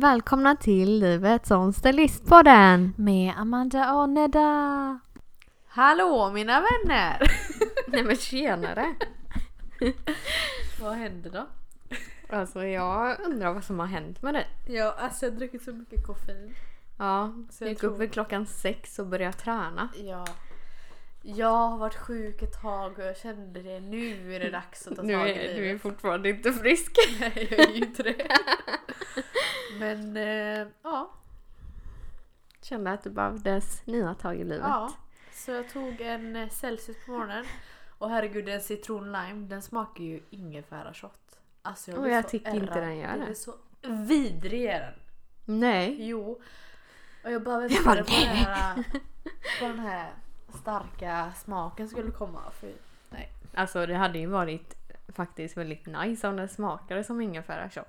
Välkomna till Livet som stylistpodden! Med Amanda och Nedda. Hallå mina vänner! Nej men tjenare! Vad händer då? Alltså jag undrar vad som har hänt med dig. Ja, alltså jag har druckit så mycket koffein. Ja, Så jag jag gick tror- upp vid klockan sex och började träna. Ja. Jag har varit sjuk ett tag och jag kände det. Nu är det dags att ta tag i är du är livet. fortfarande inte frisk. Nej, jag är ju inte det. Men eh, ja. Kände att det behövdes nya tag i livet. ja. Så jag tog en eh, Celsius på morgonen. Och herregud en citron lime den smakar ju ingefära shot. Alltså Och blir jag tycker inte den gör Den det. är så vidrig är den. Nej. Jo. Och jag bara Jag bara, på, den här, på den här starka smaken skulle komma. För, nej. Alltså det hade ju varit faktiskt väldigt nice om den smakade som ingefära shot.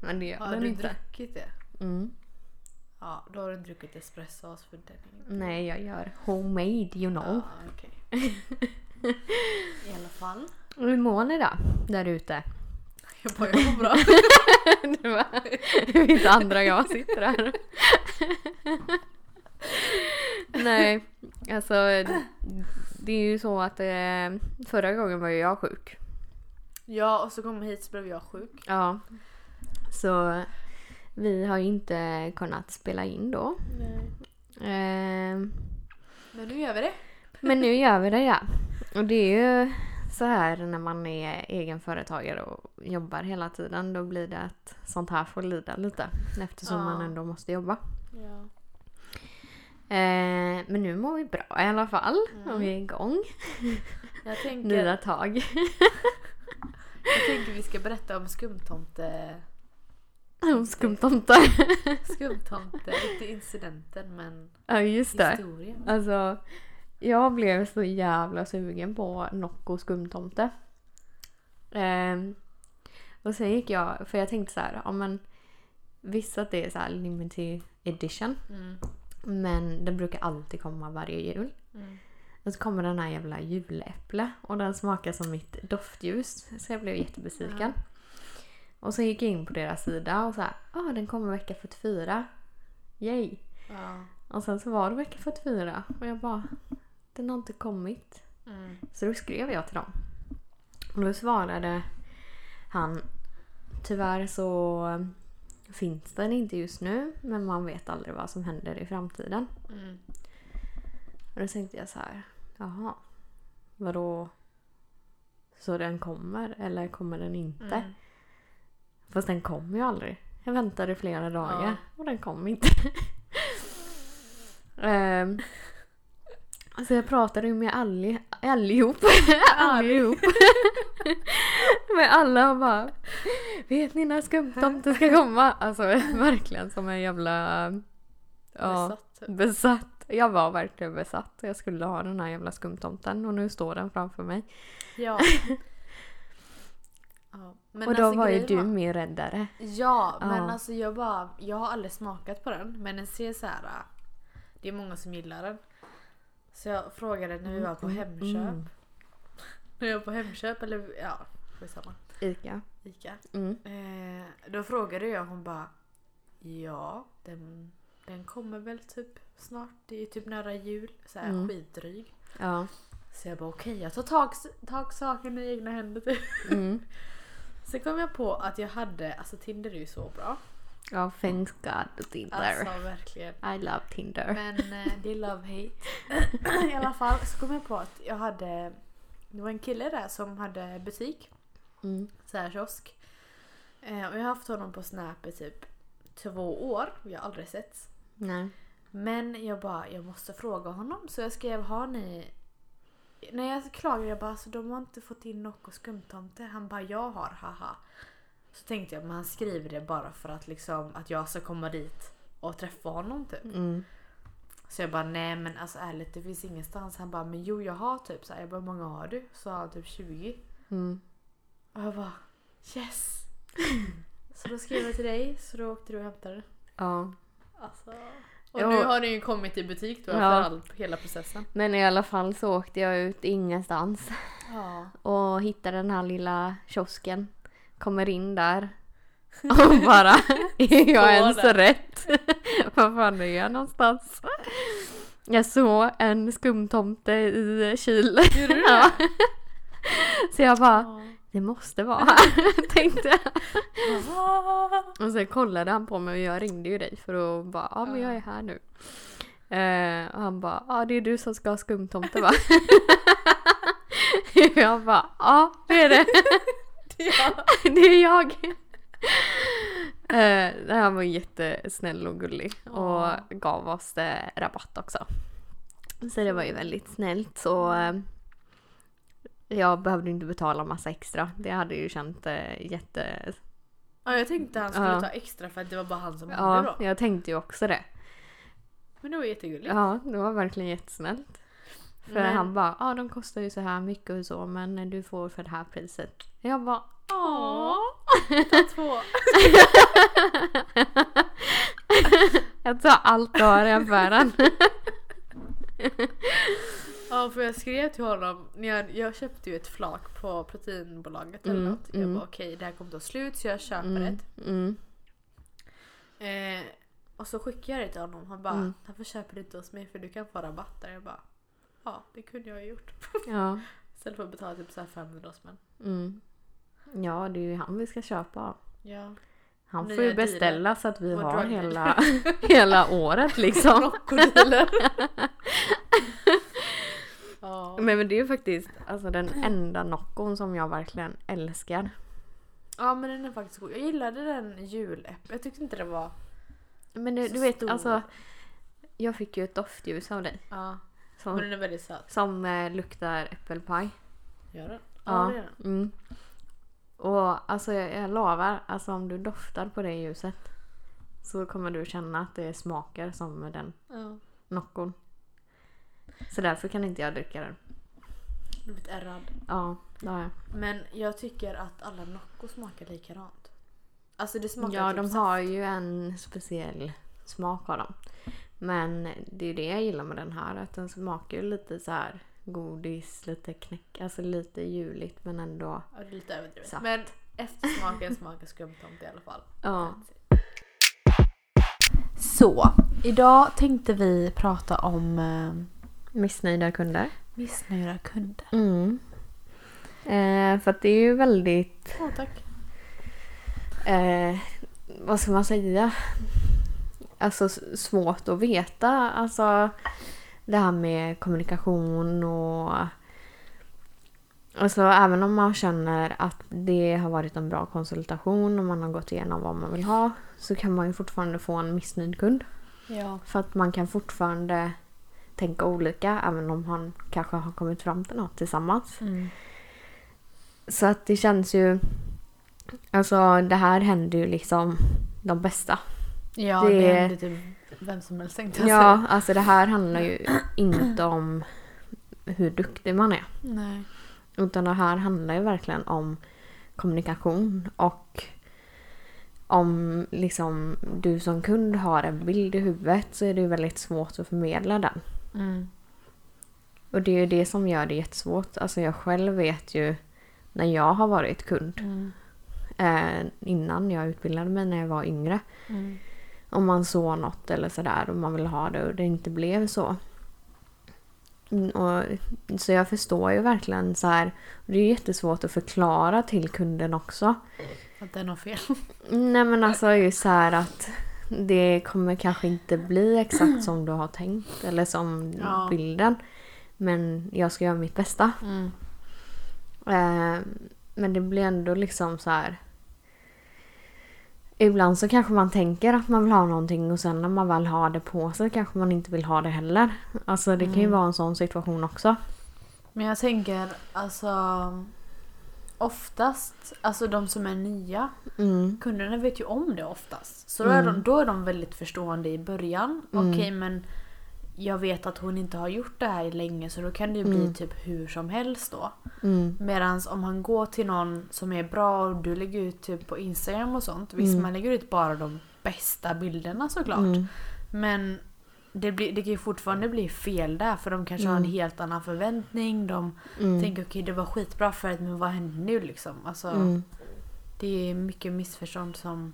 Men det gör Har den du inte. druckit det? Mm. Ja, då har du druckit espressos för den. Nej jag gör homemade you know. Ja, okej. I alla fall. Hur mår ni då? Där ute? Jag bara, jag mår bra. Det inte andra jag sitter här. Nej, alltså det är ju så att eh, förra gången var ju jag sjuk. Ja, och så kom jag hit så blev jag sjuk. Ja. Så vi har ju inte kunnat spela in då. Nej. Eh, Men nu gör vi det. men nu gör vi det ja. Och det är ju så här när man är egenföretagare och jobbar hela tiden. Då blir det att sånt här får lida lite. Eftersom Ja. man ändå måste jobba. Ja. Eh, men nu mår vi bra i alla fall. Mm. Och vi är igång. Jag tänker, Nya tag. jag tänker vi ska berätta om skumtomte... Om skumtomtar. Skumtomte, inte incidenten men ja just det. historien. Alltså jag blev så jävla sugen på Nocco skumtomte. Ehm, och sen gick jag, för jag tänkte så här, ja men visst att det är så här limited edition. Mm. Men den brukar alltid komma varje jul. Mm. Och så kommer den här jävla juläpple och den smakar som mitt doftljus. Så jag blev jättebesviken. Och så gick jag in på deras sida och så här, ah den kommer vecka 44. Yay! Ja. Och sen så var det vecka 44 och jag bara, den har inte kommit. Mm. Så då skrev jag till dem. Och då svarade han, tyvärr så finns den inte just nu men man vet aldrig vad som händer i framtiden. Mm. Och då tänkte jag så här, jaha, vadå? Så den kommer eller kommer den inte? Mm. Fast den kom ju aldrig. Jag väntade flera dagar Ja. och den kom inte. um, alltså jag pratade ju med alli, allihop. allihop. med alla och bara Vet ni när skumtomten ska komma? Alltså verkligen som en jävla... Ja, Besatt, typ. besatt. Jag var verkligen besatt. Jag skulle ha den här jävla skumtomten och nu står den framför mig. Ja. ja. Men och då alltså, var ju du var- min räddare. Ja, men Ja. alltså jag bara, jag har aldrig smakat på den men den ser så här. äh, Det är många som gillar den. Så jag frågade när vi var på Hemköp. Mm. När jag var på Hemköp eller ja, skitsamma. Ica. Ica. Mm. Eh, då frågade jag hon bara Ja, den, den kommer väl typ snart. Det är typ nära jul. Så här Mm. skitdryg. Ja. Så jag bara okej, jag tar tag, tag saken i egna händer typ. Mm. Sen kom jag på att jag hade, alltså Tinder är ju så bra. Ja, thanks God Tinder. Alltså verkligen. I love Tinder. Men eh, det är love hate. I alla fall så kom jag på att jag hade Det var en kille där som hade butik. Mm. Så här kiosk. Eh, och jag har haft honom på Snap i typ två år. Vi har aldrig setts. Nej. Men jag bara, jag måste fråga honom. Så jag skrev, har ni... När jag klagade, jag bara, alltså de har inte fått in Nocco skumtomte. Han bara, jag har, haha. Så tänkte jag, men han skriver det bara för att liksom, att jag ska komma dit och träffa honom typ. Mm. Så jag bara, nej men alltså ärligt det finns ingenstans. Han bara, men jo jag har typ så här. Jag bara, hur många har du? Så har han typ 20. Mm. Och jag bara, yes! så då skrev jag till dig, så då åkte du och hämtade det. Ja. Alltså. Och nu har den ju kommit i butik då Ja. för all, hela processen. Men i alla fall så åkte jag ut ingenstans Ja. och hittade den här lilla kiosken. Kommer in där. Och bara, är jag ens där. rätt? Var fan är jag någonstans? Jag såg en skumtomte i kyl. Gjorde du Ja. det? Så jag bara, Ja. det måste vara här, tänkte jag. Och sen kollade han på mig och jag ringde ju dig för att bara, ja men jag är här nu. Eh, och han bara, ja det är du som ska ha skumtomte va? jag bara, ja det är det. Ja. det är jag. Eh, han var jättesnäll och gullig och gav oss eh, rabatt också. Så det var ju väldigt snällt. Så eh, jag behövde inte betala massa extra. Det hade ju känt eh, jätte... ja, jag tänkte han skulle Ja. ta extra för att det var bara han som hade Ja, då. jag tänkte ju också det. Men det var jättegulligt. Ja, det var verkligen jättesnällt. För Men- han bara, ja de kostar ju så här mycket och så men du får för det här priset. Jag bara, Åh, ta två. jag tar allt du har i affären. Ja för jag skrev till honom, när jag, jag köpte ju ett flak på proteinbolaget eller Mm, något. Jag mm. bara okej det här kommer ta slut så jag köper Mm, ett. mm. Eh, och så skickade jag det till honom. Han bara Mm. varför köper du inte hos mig för du kan få rabatt där. Jag bara ja det kunde jag ha gjort. Ja. Istället för att betala typ så här 500 spänn. Mm. Ja, det är ju han vi ska köpa av. Ja. Han får Nya ju beställa så att vi har hela, hela året liksom. Ja. Men, men det är ju faktiskt alltså, den enda Noccon som jag verkligen älskar. ja men den är faktiskt god. Jag gillade den juläpplet. Jag tyckte inte det var... Men du, Så du vet stor. alltså. Jag fick ju ett doftljus av dig. Ja. Som, Men den är väldigt söt. som eh, luktar äppelpaj. Gör den? Ja. det gör den. Mm. Och alltså jag, jag lovar, alltså om du doftar på det ljuset så kommer du känna att det smakar som med den Ja. Noccon. Så därför kan inte jag dricka den. Du har blivit ärrad. Ja, det har jag. Men jag tycker att alla Nocco smakar likadant. Alltså det smakar Ja, typ de saft. har ju en speciell smak har de. Men det är det jag gillar med den här. Att den smakar ju lite så här godis, lite knäck. Alltså lite juligt men ändå. Ja, det är lite överdrivet. Saft. Men eftersmaken smakar skumtomte i alla fall. Ja. Så, idag tänkte vi prata om eh, Missnöjda kunder. missnöjda kunder. Mm. Eh, för att det är ju väldigt, Ja, tack. eh, vad ska man säga? Alltså svårt att veta. Alltså det här med kommunikation och Alltså även om man känner att det har varit en bra konsultation och man har gått igenom vad man vill ha så kan man ju fortfarande få en missnöjd kund. Ja. För att man kan fortfarande tänka olika även om man kanske har kommit fram till något tillsammans. Mm. Så att det känns ju... Alltså det här händer ju liksom de bästa. Ja, Det- det, händer typ vem som helst tänkte jag säga. Ja, alltså det här handlar ju inte om hur duktig man är. Nej. Utan det här handlar ju verkligen om kommunikation och om liksom du som kund har en bild i huvudet så är det ju väldigt svårt att förmedla den. Mm. Och det är ju det som gör det jättesvårt. Alltså jag själv vet ju när jag har varit kund Mm. eh, innan jag utbildade mig när jag var yngre. Mm. Om man såg något eller sådär och man vill ha det och det inte blev så. Mm, Och, så jag förstår ju verkligen så här. Det är jättesvårt att förklara till kunden också. Att det är något fel. Nej men alltså just så här att det kommer kanske inte bli exakt som du har tänkt eller som Ja. bilden. Men jag ska göra mitt bästa. Mm. Eh, men det blir ändå liksom så här. Ibland så kanske man tänker att man vill ha någonting och sen när man väl har det på sig kanske man inte vill ha det heller. Alltså det kan ju Mm. vara en sån situation också. Men jag tänker alltså oftast, alltså de som är nya, Mm. kunderna vet ju om det oftast. Så då är, de, då är de väldigt förstående i början. Mm. Okej men jag vet att hon inte har gjort det här länge så då kan det ju bli Mm. typ hur som helst då. Mm. Medan om han går till någon som är bra och du lägger ut typ på Instagram och sånt. Visst Mm. man lägger ut bara de bästa bilderna såklart. Mm. Men det, blir, det kan ju fortfarande bli fel där för de kanske har en Mm. helt annan förväntning. De Mm. tänker okej det var skitbra förut men vad händer nu liksom? Alltså. Det är mycket missförstånd som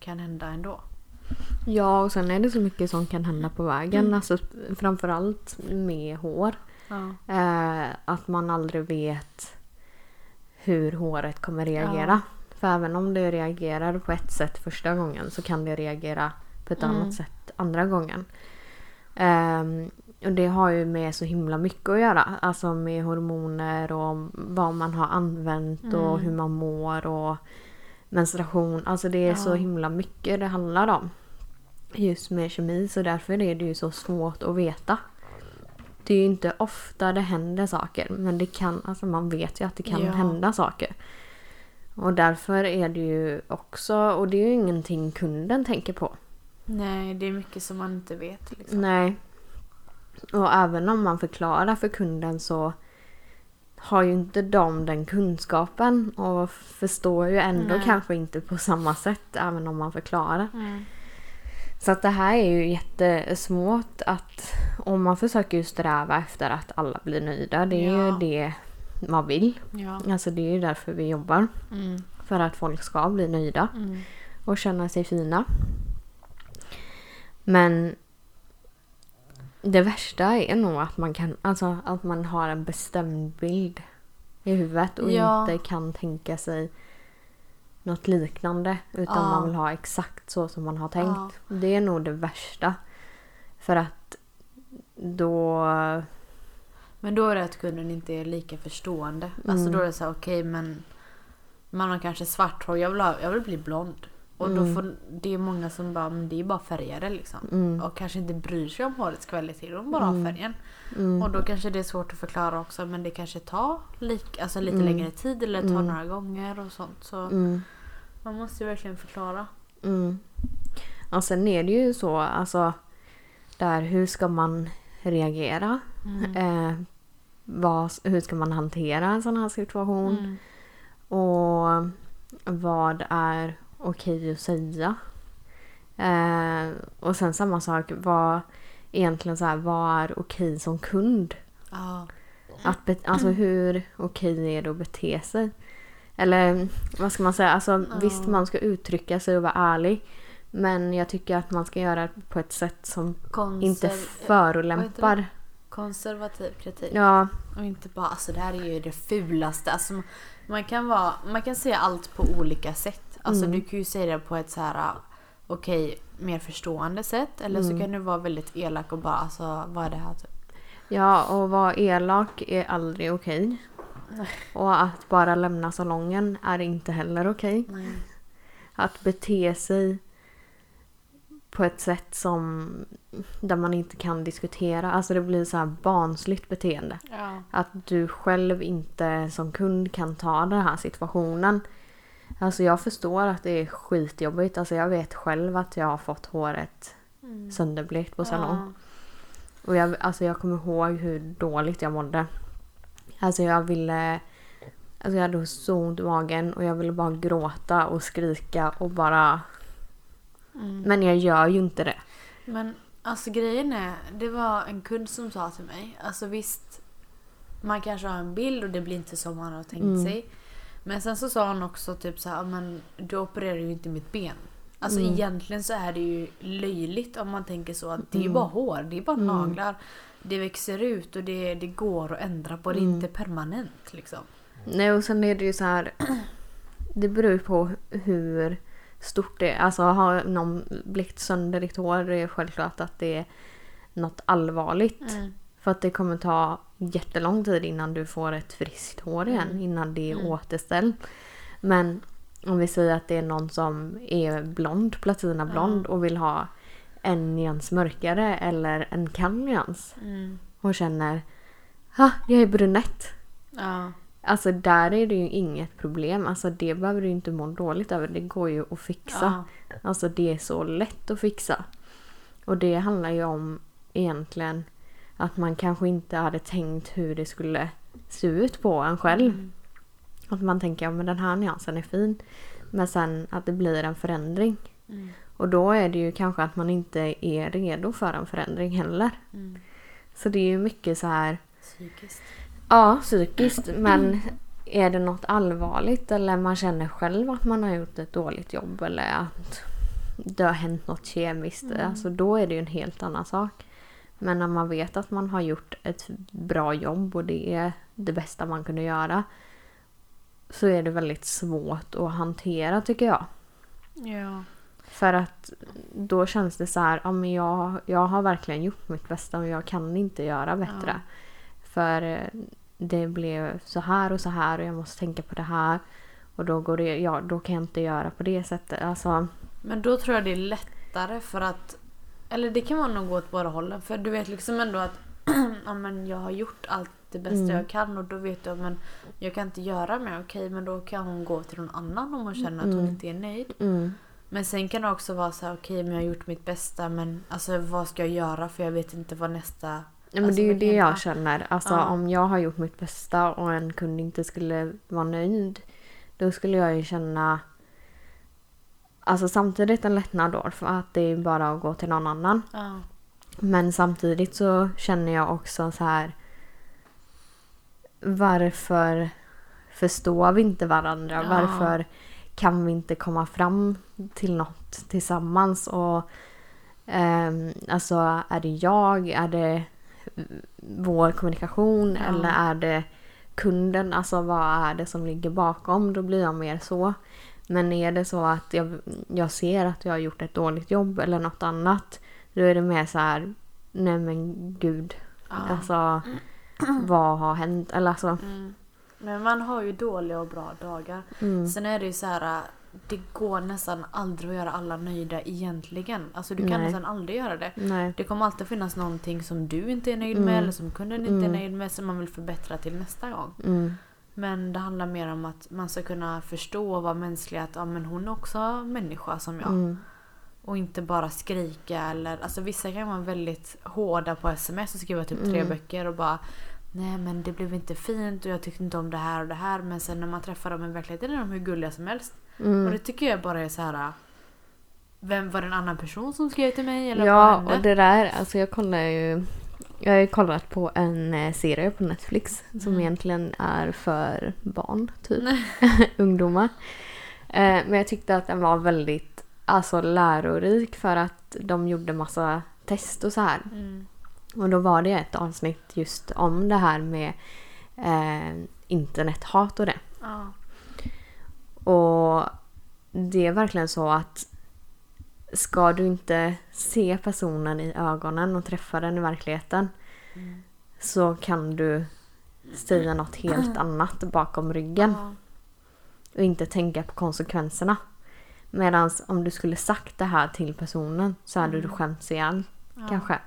kan hända ändå. Ja, och sen är det så mycket som kan hända på vägen. Mm. Alltså, framförallt med hår. Ja. Eh, att man aldrig vet hur håret kommer reagera. För även om det reagerar på ett sätt första gången så kan det reagera på ett Mm. annat sätt andra gången. Ehm, och det har ju med så himla mycket att göra. Alltså med hormoner och vad man har använt och Mm. hur man mår och menstruation. Alltså det är så Ja. himla mycket det handlar om. Just med kemi så därför är det ju så svårt att veta. Det är ju inte ofta det händer saker men det kan, alltså man vet ju att det kan Ja. hända saker. Och därför är det ju också, och det är ju ingenting kunden tänker på. Nej, det är mycket som man inte vet. Liksom. Nej. Och även om man förklarar för kunden så har ju inte de den kunskapen och förstår ju ändå Nej. kanske inte på samma sätt även om man förklarar. Mm. Så att det här är ju jättesvårt att om man försöker sträva efter att alla blir nöjda. Det är Ja. ju det man vill. Ja. Alltså det är ju därför vi jobbar. Mm. För att folk ska bli nöjda Mm. och känna sig fina. Men det värsta är nog att man kan, alltså att man har en bestämd bild i huvudet och Ja. inte kan tänka sig något liknande utan Ja. man vill ha exakt så som man har tänkt. Ja. Det är nog det värsta. För att då... Men då är det att kunden inte är lika förstående. Alltså Mm. då är det så här, okej men man har kanske svart hår, jag vill, ha, jag vill bli blond. Och då Mm. får, det är många som bara, men det är bara färgade liksom. Mm, Och kanske inte bryr sig om hårets kvalitet, de bara har Mm. färgen. mm, Och då kanske det är svårt att förklara också men det kanske tar lik, alltså lite Mm. längre tid eller tar Mm. några gånger och sånt. Så man måste ju verkligen förklara. mm. Och sen är det ju så, alltså där hur ska man reagera? Mm. Eh, vad, hur ska man hantera en sån här situation? Mm. Och vad är okej att säga? Eh, och sen samma sak, vad egentligen så här, vad är okej som kund? Ja. Att be, alltså hur okej är det att bete sig? Eller vad ska man säga? Alltså, Ja. Visst man ska uttrycka sig och vara ärlig. Men jag tycker att man ska göra det på ett sätt som Konser- inte förolämpar. konservativ kritik. Ja, Och inte bara alltså det här är ju det fulaste. Alltså, man, kan vara, man kan säga allt på olika sätt. Alltså Mm. du kan ju säga det på ett så här okej, mer förstående sätt. Eller så Mm. kan du vara väldigt elak och bara alltså vad är det här typ? ja och vara elak är aldrig okej. Och att bara lämna salongen är inte heller okej. Nej. Att bete sig på ett sätt som där man inte kan diskutera. Alltså det blir så här barnsligt beteende. Ja. Att du själv inte som kund kan ta den här situationen. Alltså jag förstår att det är skitjobbigt. Alltså jag vet själv att jag har fått håret Mm. sönderblekt på salong. Ja. Och jag, alltså jag kommer ihåg hur dåligt jag mådde. Alltså jag ville... Alltså jag hade så ont i magen och jag ville bara gråta och skrika och bara... Mm. Men jag gör ju inte det. Men alltså grejen är, det var en kund som sa till mig, alltså visst man kanske har en bild och det blir inte som man har tänkt Mm. sig. Men sen så sa hon också typ så här, men du opererar ju inte mitt ben. Alltså Mm. egentligen så är det ju löjligt om man tänker så att det är Mm. bara hår, det är bara Mm. naglar. Det växer ut och det, det går att ändra på, det är Mm. inte permanent liksom. Nej och sen är det ju så här... Det beror ju på hur stort det är. Alltså har någon blivit sönder ditt hår det är självklart att det är något allvarligt. Mm. För att det kommer ta jättelång tid innan du får ett friskt hår igen. Mm. Innan det är Mm. återställt. Men om vi säger att det är någon som är blond, platinablond och vill ha en nyans mörkare eller en kall nyans. Mm. Och känner ha, jag är brunett. Ja. Alltså där är det ju inget problem. Alltså det behöver du inte må dåligt över. Det går ju att fixa. Ja. Alltså det är så lätt att fixa. Och det handlar ju om egentligen att man kanske inte hade tänkt hur det skulle se ut på en själv. Mm. Att man tänker ja men den här nyansen är fin. Men sen att det blir en förändring. Mm. Och då är det ju kanske att man inte är redo för en förändring heller. Mm. Så det är ju mycket så här Psykiskt. Ja, psykiskt. Men är det något allvarligt eller man känner själv att man har gjort ett dåligt jobb eller att det har hänt något kemiskt. Mm. Alltså då är det ju en helt annan sak. Men när man vet att man har gjort ett bra jobb och det är det bästa man kunde göra. Så är det väldigt svårt att hantera tycker jag. Ja. För att då känns det så här, ja men jag, jag har verkligen gjort mitt bästa och jag kan inte göra bättre. Ja. För eh, det blev så här och så här och jag måste tänka på det här. Och då, går det, ja, då kan jag inte göra på det sättet. Alltså, Men då tror jag det är lättare för att... Eller det kan vara nog åt båda hållen. För du vet liksom ändå att ja, men jag har gjort allt det bästa Mm. jag kan och då vet jag men jag kan inte göra mer. Okej men då kan hon gå till någon annan om hon känner att hon Mm. inte är nöjd. mm, Men sen kan det också vara så här, okej men jag har gjort mitt bästa men alltså vad ska jag göra för jag vet inte vad nästa... ja, men Alltså, det är ju vad det jag känner. Alltså Ja. om jag har gjort mitt bästa och en kund inte skulle vara nöjd. Då skulle jag ju känna Alltså samtidigt en lättnad då för att det är bara att gå till någon annan. Ja. Men samtidigt så känner jag också så här. Varför förstår vi inte varandra? Ja. Varför kan vi inte komma fram till något tillsammans? Och ehm, Alltså är det jag? Är det vår kommunikation? Ja. Eller är det kunden? Alltså vad är det som ligger bakom? Då blir jag mer så. Men är det så att jag, jag ser att jag har gjort ett dåligt jobb eller något annat. Då är det mer så här, nej men gud. Ja. Alltså vad har hänt? Eller alltså. Mm. Men man har ju dåliga och bra dagar. Mm, Sen är det ju så här. Det går nästan aldrig att göra alla nöjda egentligen. Alltså du kan Nej. nästan aldrig göra det. nej. Det kommer alltid finnas någonting som du inte är nöjd med Mm. eller som kunden inte är Mm. nöjd med som man vill förbättra till nästa gång. Mm, Men det handlar mer om att man ska kunna förstå och vara mänsklig att ja, men hon är också människa som jag. mm, Och inte bara skrika eller alltså vissa kan vara väldigt hårda på sms och skriva typ tre Mm. böcker och bara Nej men det blev inte fint och jag tyckte inte om det här och det här men sen när man träffar dem i verkligheten är de hur gulliga som helst. Och mm. det tycker jag bara är så här. Vem var det en annan person som skrev till mig eller Ja, och det där, alltså jag kollar ju... Jag har ju kollat på en eh, serie på Netflix som Mm. egentligen är för barn, typ. Ungdomar. Eh, men jag tyckte att den var väldigt alltså, lärorik för att de gjorde massa test och så här. Mm. Och då var det ett avsnitt just om det här med eh, internethat och det. Ja. Och det är verkligen så att ska du inte se personen i ögonen och träffa den i verkligheten Mm. så kan du säga något helt annat bakom ryggen och inte tänka på konsekvenserna. Medan om du skulle sagt det här till personen så hade du Mm. skämts ihjäl Ja. kanske.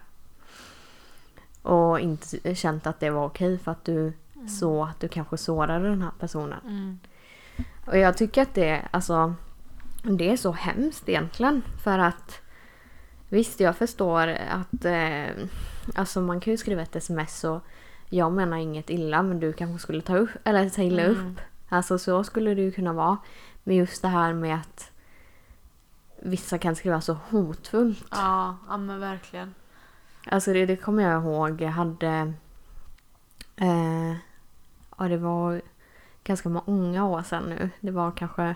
Och inte känt att det var okej för att du Mm. såg att du kanske sårade den här personen. Mm. Och jag tycker att det, alltså, det är så hemskt egentligen. För att visst, jag förstår att eh, alltså man kan ju skriva ett sms och jag menar inget illa men du kanske skulle ta upp eller ta illa Mm. upp. Alltså så skulle det ju kunna vara. Men just det här med att vissa kan skriva så hotfullt. Ja, ja men verkligen. Alltså det, det kommer jag ihåg. Jag hade... Eh, ja, det var ganska många år sedan nu. Det var kanske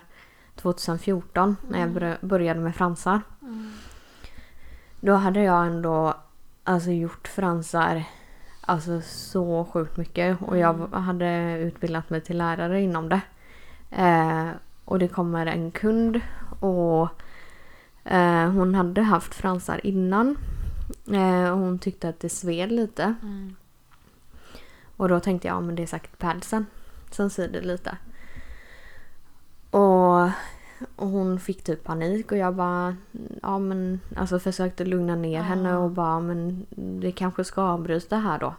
2014 när jag Mm. börja- började med fransar. Mm. Då hade jag ändå alltså, gjort fransar alltså, så sjukt mycket. Och jag Mm. hade utbildat mig till lärare inom det. Eh, och det kommer en kund och eh, hon hade haft fransar innan. Eh, och hon tyckte att det sved lite. Mm. Och då tänkte jag, ja men det är säkert padsen som svider lite. Och, och hon fick typ panik och jag bara, ja men alltså försökte lugna ner Ja. henne och bara, men det kanske ska avbryta här då.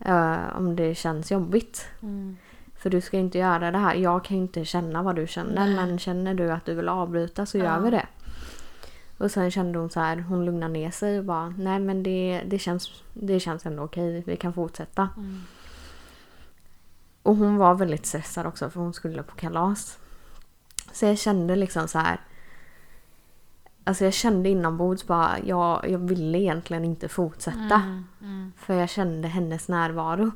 Eh, om det känns jobbigt. Mm. För du ska inte göra det här. Jag kan ju inte känna vad du känner Nej. men känner du att du vill avbryta så Ja. gör vi det. Och sen kände hon så här, hon lugnade ner sig och bara, nej men det, det, känns, det känns ändå okej, vi kan fortsätta. Mm. Och hon var väldigt stressad också för hon skulle på kalas. Så jag kände liksom så här. Alltså jag kände inombords bara, jag, jag ville egentligen inte fortsätta. Mm. Mm. För jag kände hennes närvaro.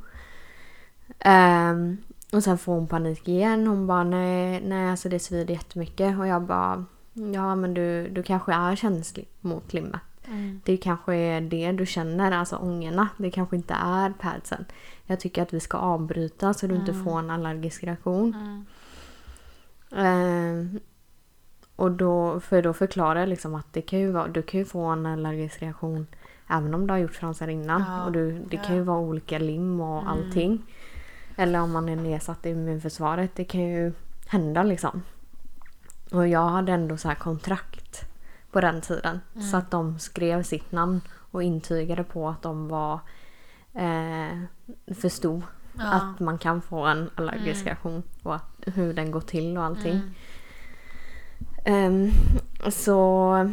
Ehm, och sen får hon panik igen. Hon bara nej, nej alltså det svider jättemycket. Och jag bara ja men du, du kanske är känslig mot limmet. Mm. Det kanske är det du känner, alltså ångorna. Det kanske inte är padsen. Jag tycker att vi ska avbryta så du inte Mm. får en allergisk reaktion. Eh, och då, för då förklarar jag liksom att det kan ju vara, du kan ju få en allergisk reaktion även om du har gjort fransar innan. Ja, Och du, det kan ju ja. vara olika lim och Mm. allting. Eller om man är nedsatt i immunförsvaret. Det kan ju hända liksom. Och jag hade ändå så här kontrakt på den tiden. Mm. Så att de skrev sitt namn och intygade på att de var eh, förstod Ja. att man kan få en allergisk Mm. reaktion och hur den går till och allting. Ehm, så...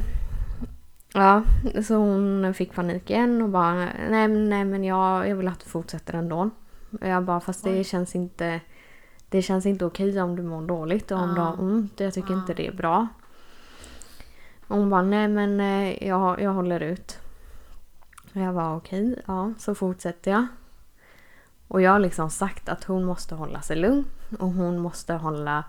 Ja, så hon fick panik igen och bara nej, nej men jag, jag vill att du fortsätter ändå. Jag bara fast det Oj. känns inte det känns inte okej om du mår dåligt och om du Ja. har ont. Jag tycker Ja. inte det är bra. Och hon bara nej men eh, jag, jag håller ut. Och jag var okej, ja så fortsätter jag. Och jag har liksom sagt att hon måste hålla sig lugn och hon måste hålla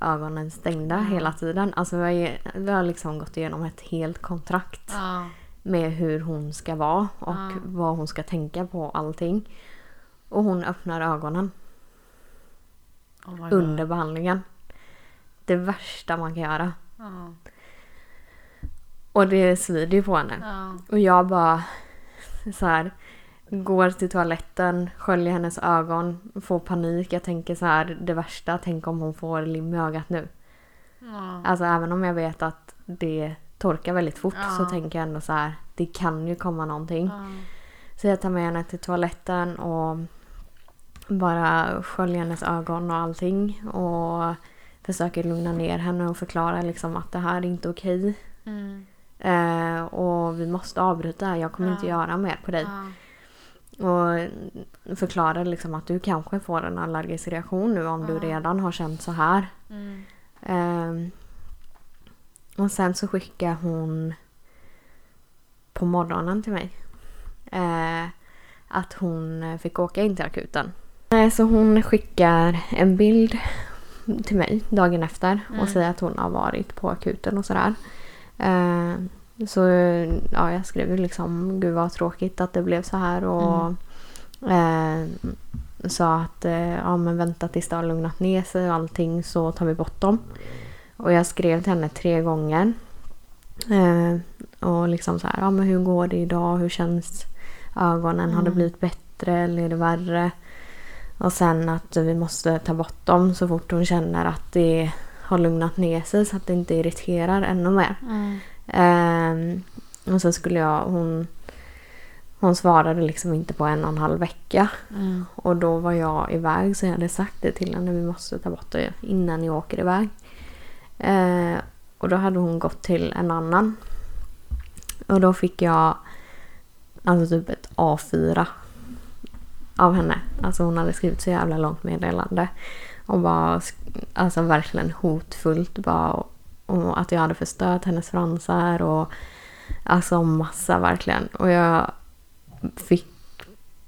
ögonen stängda Ja. hela tiden. Alltså vi har, vi har liksom gått igenom ett helt kontrakt Ja. med hur hon ska vara och Ja. vad hon ska tänka på allting. Och hon öppnar ögonen Oh under behandlingen. Det värsta man kan göra. Och det svider ju på henne. Ja. Och jag bara så här går till toaletten, sköljer hennes ögon, får panik. Jag tänker så här det värsta, tänk om hon får lim i ögat nu. Ja. Alltså även om jag vet att det torkar väldigt fort Ja. så tänker jag ändå så här det kan ju komma någonting. Ja. Så jag tar med henne till toaletten och bara sköljer hennes ögon och allting. Och försöker lugna ner henne och förklara liksom att det här är inte okej. Mm. Eh, och vi måste avbryta här. Jag kommer Ja. inte göra mer på dig. Ja. Och förklarar liksom att du kanske får en allergisk reaktion nu om du Ja. redan har känt så här. Mm. Ehm, och sen så skickar hon på morgonen till mig. Eh, att hon fick åka in till akuten. Eh, så hon skickar en bild till mig dagen efter Mm. och säger att hon har varit på akuten och sådär. Eh, så ja, jag skrev ju liksom gud vad tråkigt att det blev så här och eh, sa att eh, ja, men vänta tills det har lugnat ner sig och allting så tar vi bort dem. Och jag skrev till henne tre gånger. Eh, och liksom så här, ja men hur går det idag? Hur känns ögonen? Har det Mm. blivit bättre eller är det värre? Och sen att vi måste ta bort dem så fort hon känner att det har lugnat ner sig så att det inte irriterar ännu mer. Mm. Ehm, och sen skulle jag, hon, hon svarade liksom inte på en och en halv vecka. Mm. Och då var jag iväg så jag hade sagt det till henne, vi måste ta bort det innan jag åker iväg. Eh, och då hade hon gått till en annan. Och då fick jag alltså typ ett A4 av henne. Alltså hon hade skrivit så jävla långt meddelande. Och sk- alltså verkligen hotfullt bara. Och, och att jag hade förstört hennes fransar och alltså massa verkligen. Och jag fick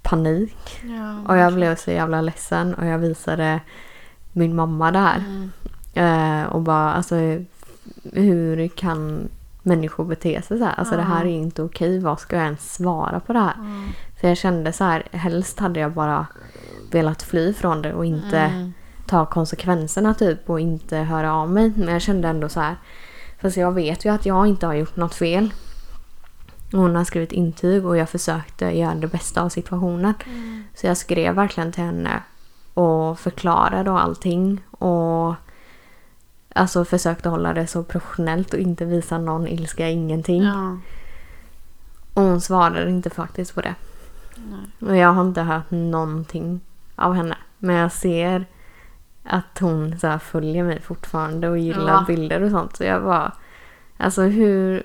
panik. Ja. Och jag blev så jävla ledsen och jag visade min mamma det här. Mm. Eh, och bara alltså hur kan människor bete sig så här? Alltså det här är inte okej. Vad ska jag ens svara på det här? Mm. För jag kände så här, helst hade jag bara velat fly från det och inte Mm. Ta konsekvenserna typ och inte höra av mig. Men jag kände ändå så här. Fast jag vet ju att jag inte har gjort något fel. Hon har skrivit intyg och jag försökte göra det bästa av situationen. Mm. Så jag skrev verkligen till henne och förklarade och allting. Och alltså försökte hålla det så professionellt och inte visa någon ilska, ingenting. Ja. Och hon svarade inte faktiskt på det. Nej. Och jag har inte hört någonting av henne. Men jag ser att hon så följer mig fortfarande och gillar Ja. bilder och sånt. Så jag bara... Alltså hur,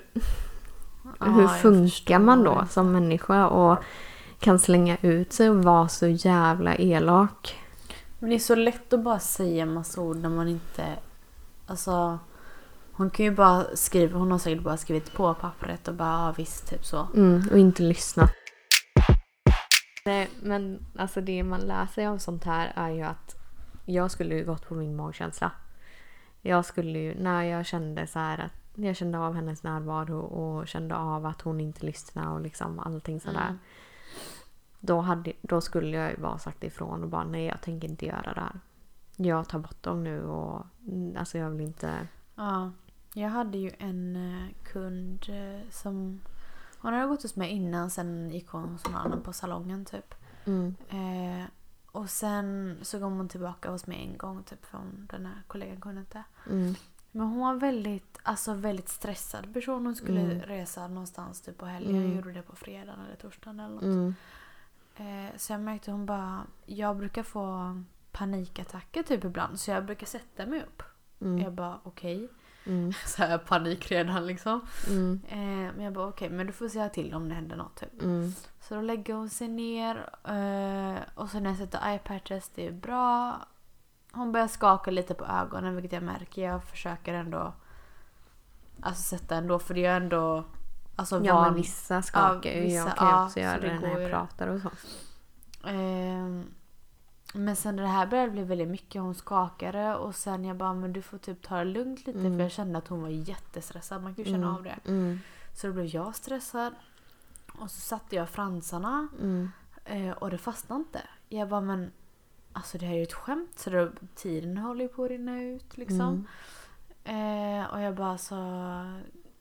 Ja, hur funkar man då som människa och kan slänga ut sig och vara så jävla elak? Men det är så lätt att bara säga massa ord när man inte... Alltså... Hon kan ju bara skriva, hon har säkert bara skrivit på pappret och bara ja visst typ så. Mm, och inte lyssna. Nej, men alltså det man lär sig av sånt här är ju att jag skulle ju gått på min magkänsla. Jag skulle ju, när jag kände så här att jag kände av hennes närvaro och kände av att hon inte lyssnade och liksom allting sådär. Mm. Då, hade, då skulle jag ju bara sagt ifrån och bara nej jag tänker inte göra det här. Jag tar bort dem nu och mm, alltså jag vill inte... Ja. Jag hade ju en eh, kund eh, som... Hon hade gått hos mig innan, sen gick hon hos någon annan på salongen typ. Mm, Eh, och sen så kom hon tillbaka hos mig en gång typ för hon, den här kollegan kunde inte. mm, Men hon var väldigt, alltså väldigt stressad person. Hon skulle Mm. resa någonstans typ på helgen. Mm. Jag gjorde det på fredagen eller torsdagen eller något. mm, Eh, så jag märkte hon bara, jag brukar få panikattacker typ ibland. Så jag brukar sätta mig upp. mm, Jag bara okej. mm, Så här panik redan liksom. mm, Eh, men jag bara okej, men du får säga till om det händer något typ. mm, Så då lägger hon sig ner eh, och så när jag sätter iPad-test, det är bra. Hon börjar skaka lite på ögonen vilket jag märker. Jag försöker ändå alltså sätta ändå för det är ändå alltså Ja men van- vissa skakar ju. vissa- Jag kan ju ja, också så göra det det när jag pratar och så. Ehm, men sen det här började bli väldigt mycket. Hon skakade och sen jag bara men du får typ ta det lugnt lite Mm. för jag kände att hon var jättestressad. Man kan ju känna Mm, av det. Mm, Så då blev jag stressad. Och så satte jag fransarna mm, eh, och det fastnade inte. Jag bara men alltså det här är ju ett skämt så då, tiden håller ju på att rinna ut liksom. mm, Eh, och jag bara så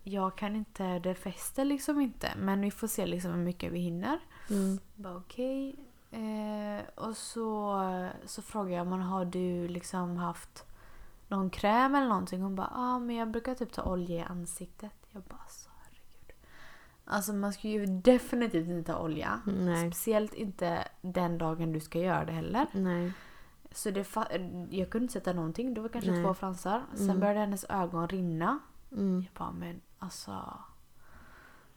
jag kan inte, det fäster liksom inte. Men vi får se liksom hur mycket vi hinner. mm, Bara okej. Eh, och så, så frågade jag men har du liksom haft någon kräm eller någonting? Hon bara ah, men jag brukar typ ta olja i ansiktet. Jag bara så. Alltså man ska ju definitivt inte ta olja. Nej. Speciellt inte den dagen du ska göra det heller. Nej. Så det jag kunde inte sätta någonting. Det var kanske Nej. två fransar. Sen Mm. började hennes ögon rinna. Mm, Jag bara men alltså.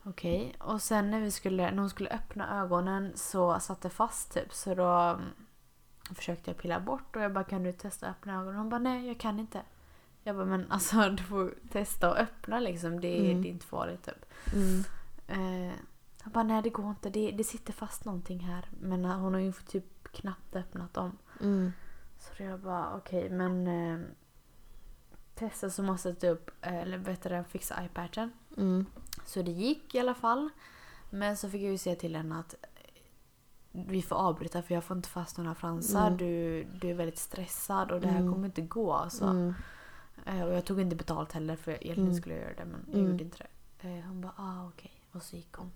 Okej. Och sen när, vi skulle, när hon skulle öppna ögonen så satt det fast typ. Så då mm, försökte jag pilla bort och jag bara kan du testa att öppna ögonen? Hon bara nej jag kan inte. Jag bara men alltså du får testa att öppna liksom. Det, är- Mm. det är inte farligt typ. mm, Eh, jag bara nej det går inte. Det, det sitter fast någonting här. Men eh, hon har ju typ knappt öppnat dem. mm, Så jag bara okej men eh, testa så måste jag upp eh, eller bättre fixa iPaden. mm, Så det gick i alla fall. Men så fick jag ju säga till henne att vi får avbryta för jag får inte fast några fransar. Mm. Du, du är väldigt stressad och det här Mm. kommer inte gå. Alltså. mm, Eh, och jag tog inte betalt heller för egentligen Mm. skulle jag göra det men jag Mm. gjorde inte det. Eh, hon bara ah okej och så gick hon.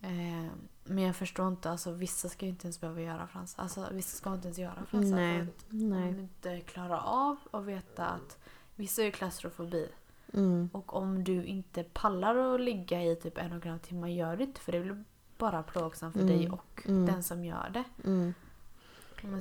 Eh, men jag förstår inte, alltså vissa ska ju inte ens behöva göra fransar. Alltså vissa ska inte ens göra fransar. Nej, För att nej. om inte klarar av att veta att vissa är ju klaustrofobi. Mm, Och om du inte pallar att ligga i typ en och en halv timme, gör det inte för det blir bara plågsamt för Mm. dig och mm, den som gör det. mm.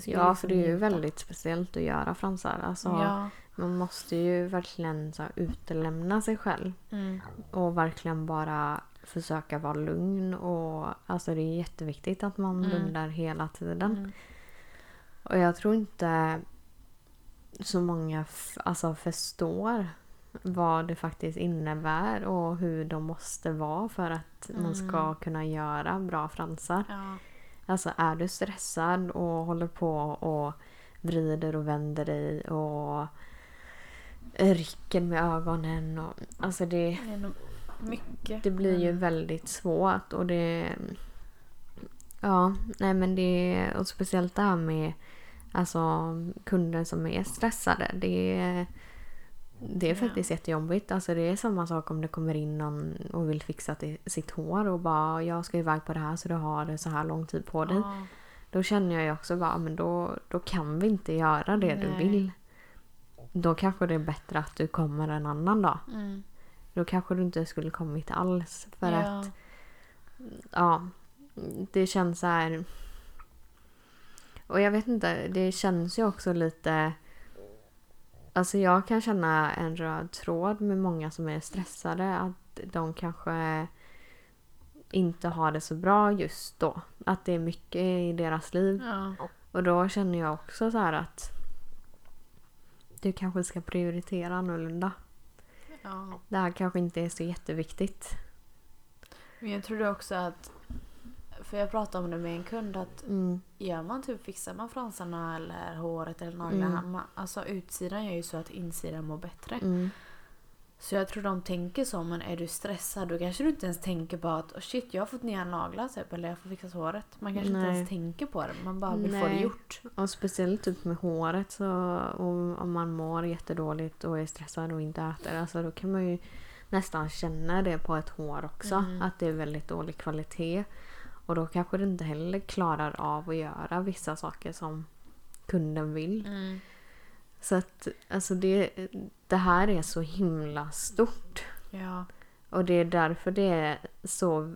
Ja, för det är ju njuta. väldigt speciellt att göra fransar. Alltså, Ja. Man måste ju verkligen så utelämna sig själv. Mm. Och verkligen bara försöka vara lugn. Och, alltså det är jätteviktigt att man Mm. blundar hela tiden. Mm. Och jag tror inte så många alltså, förstår vad det faktiskt innebär och hur de måste vara för att man ska Mm. kunna göra bra fransar. Ja. Alltså är du stressad och håller på och vrider och vänder dig och rycker med ögonen och alltså det, nog mycket. det blir ju Mm. väldigt svårt och det Ja, nej men det och speciellt det här med alltså kunder som är stressade. Det det är Ja. faktiskt jättejobbigt. Alltså det är samma sak om det kommer in någon och vill fixa till sitt hår och bara jag ska iväg på det här så du har så här lång tid på dig. Ja. Då känner jag ju också bara men då, då kan vi inte göra det du Nej. vill. Då kanske det är bättre att du kommer en annan dag. Mm. Då kanske du inte skulle kommit alls. För ja. att ja, det känns så här. Och jag vet inte, det känns ju också lite... Alltså jag kan känna en röd tråd med många som är stressade. Att de kanske inte har det så bra just då. Att det är mycket i deras liv. Ja. Och då känner jag också så att du kanske ska prioritera annorlunda. Ja. Det här kanske inte är så jätteviktigt. Men jag tror också att för jag pratade om det med en kund att Mm. gör man typ, fixar man fransarna eller håret eller naglarna. Mm. Alltså utsidan gör ju så att insidan mår bättre. Mm. Så jag tror de tänker så, men är du stressad då kanske du inte ens tänker på att oh shit jag har fått nya naglar typ, eller jag fått fixa håret. Man kanske inte Nej. ens tänker på det, man bara vill få det Nej. gjort. Och speciellt typ med håret så om, man mår jättedåligt och är stressad och inte äter. Alltså då kan man ju nästan känna det på ett hår också. Mm. Att det är väldigt dålig kvalitet. Och då kanske det inte heller klarar av att göra vissa saker som kunden vill. Mm. Så att alltså det, det här är så himla stort. Ja. Och det är därför det är så...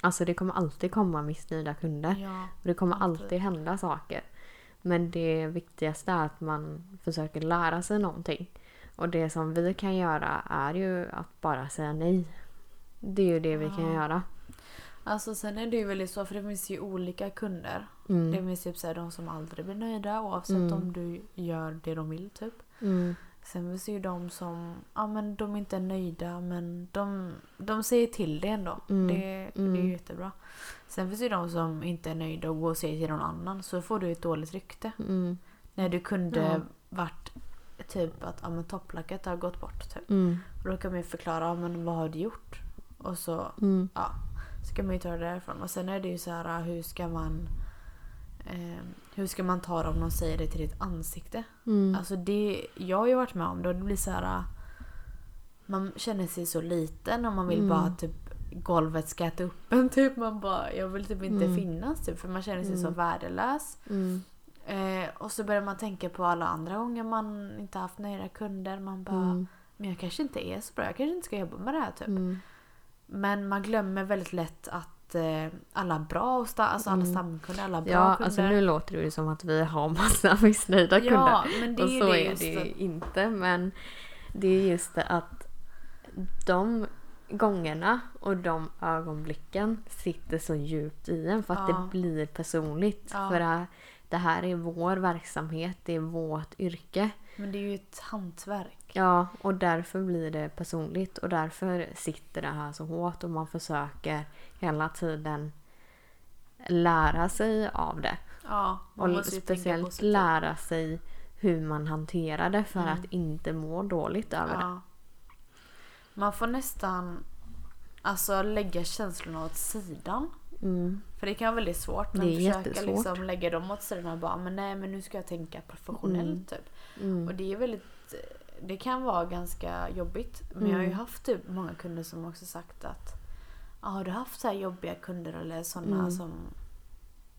Alltså det kommer alltid komma missnöjda kunder. ja. Och det kommer Alltid. alltid hända saker. Men det viktigaste är att man försöker lära sig någonting. Och det som vi kan göra är ju att bara säga nej. Det är ju det vi kan göra. Alltså sen är det ju väldigt så, för det finns ju olika kunder. Mm. Det finns typ så här, de som aldrig blir nöjda oavsett Mm. om du gör det de vill typ. Mm. Sen finns det ju de som, ja men de inte är nöjda men de, de säger till det ändå. Mm. Det, det är Mm. ju jättebra. Sen finns det ju de som inte är nöjda och går och säger till någon annan så får du ett dåligt rykte. Mm. När du kunde Ja. varit typ att ja, men topplacket har gått bort. Typ. Mm. Och då kan man ju förklara, ja, men vad har du gjort? Och så Mm. Ja, ska man ju ta det därifrån. Och sen är det ju så här, hur ska man eh, hur ska man ta det om någon säger det till ditt ansikte? Mm. Alltså det, jag har ju varit med om det och det blir så här. Man känner sig så liten och man vill Mm. bara typ golvet ska äta upp en typ. Man bara, jag vill typ inte Mm. finnas typ för man känner sig så Mm. värdelös. Mm. Eh, och så börjar man tänka på alla andra gånger man inte haft nöjda kunder. Man bara, Mm. men jag kanske inte är så bra. Jag kanske inte ska jobba med det här typ. Men man glömmer väldigt lätt att eh, alla bra och sta- alltså alla Mm. stamkunder, alla bra Ja, kunder. alltså nu låter det ju som att vi har massa missnöjda kunder. Ja, men det är och så det är det ju att- inte. Men det är just det att de gångerna och de ögonblicken sitter så djupt i en för att Ja. det blir personligt. Ja. För det, det här är vår verksamhet, det är vårt yrke. Men det är ju ett hantverk. Ja, och därför blir det personligt och därför sitter det här så hårt och man försöker hela tiden lära sig av det. Ja, man Och speciellt lära sig hur man hanterar det för Mm. att inte må dåligt över det. Ja. Man får nästan alltså, lägga känslorna åt sidan. Mm. För det kan vara väldigt svårt. Det Men är försöka jättesvårt. liksom lägga dem åt sidan och bara men nej men nu ska jag tänka professionellt Mm. typ. Mm. Och det är väldigt det kan vara ganska jobbigt. Men jag har ju Mm. haft typ många kunder som också sagt att ja, har du haft så här jobbiga kunder eller sådana Mm. som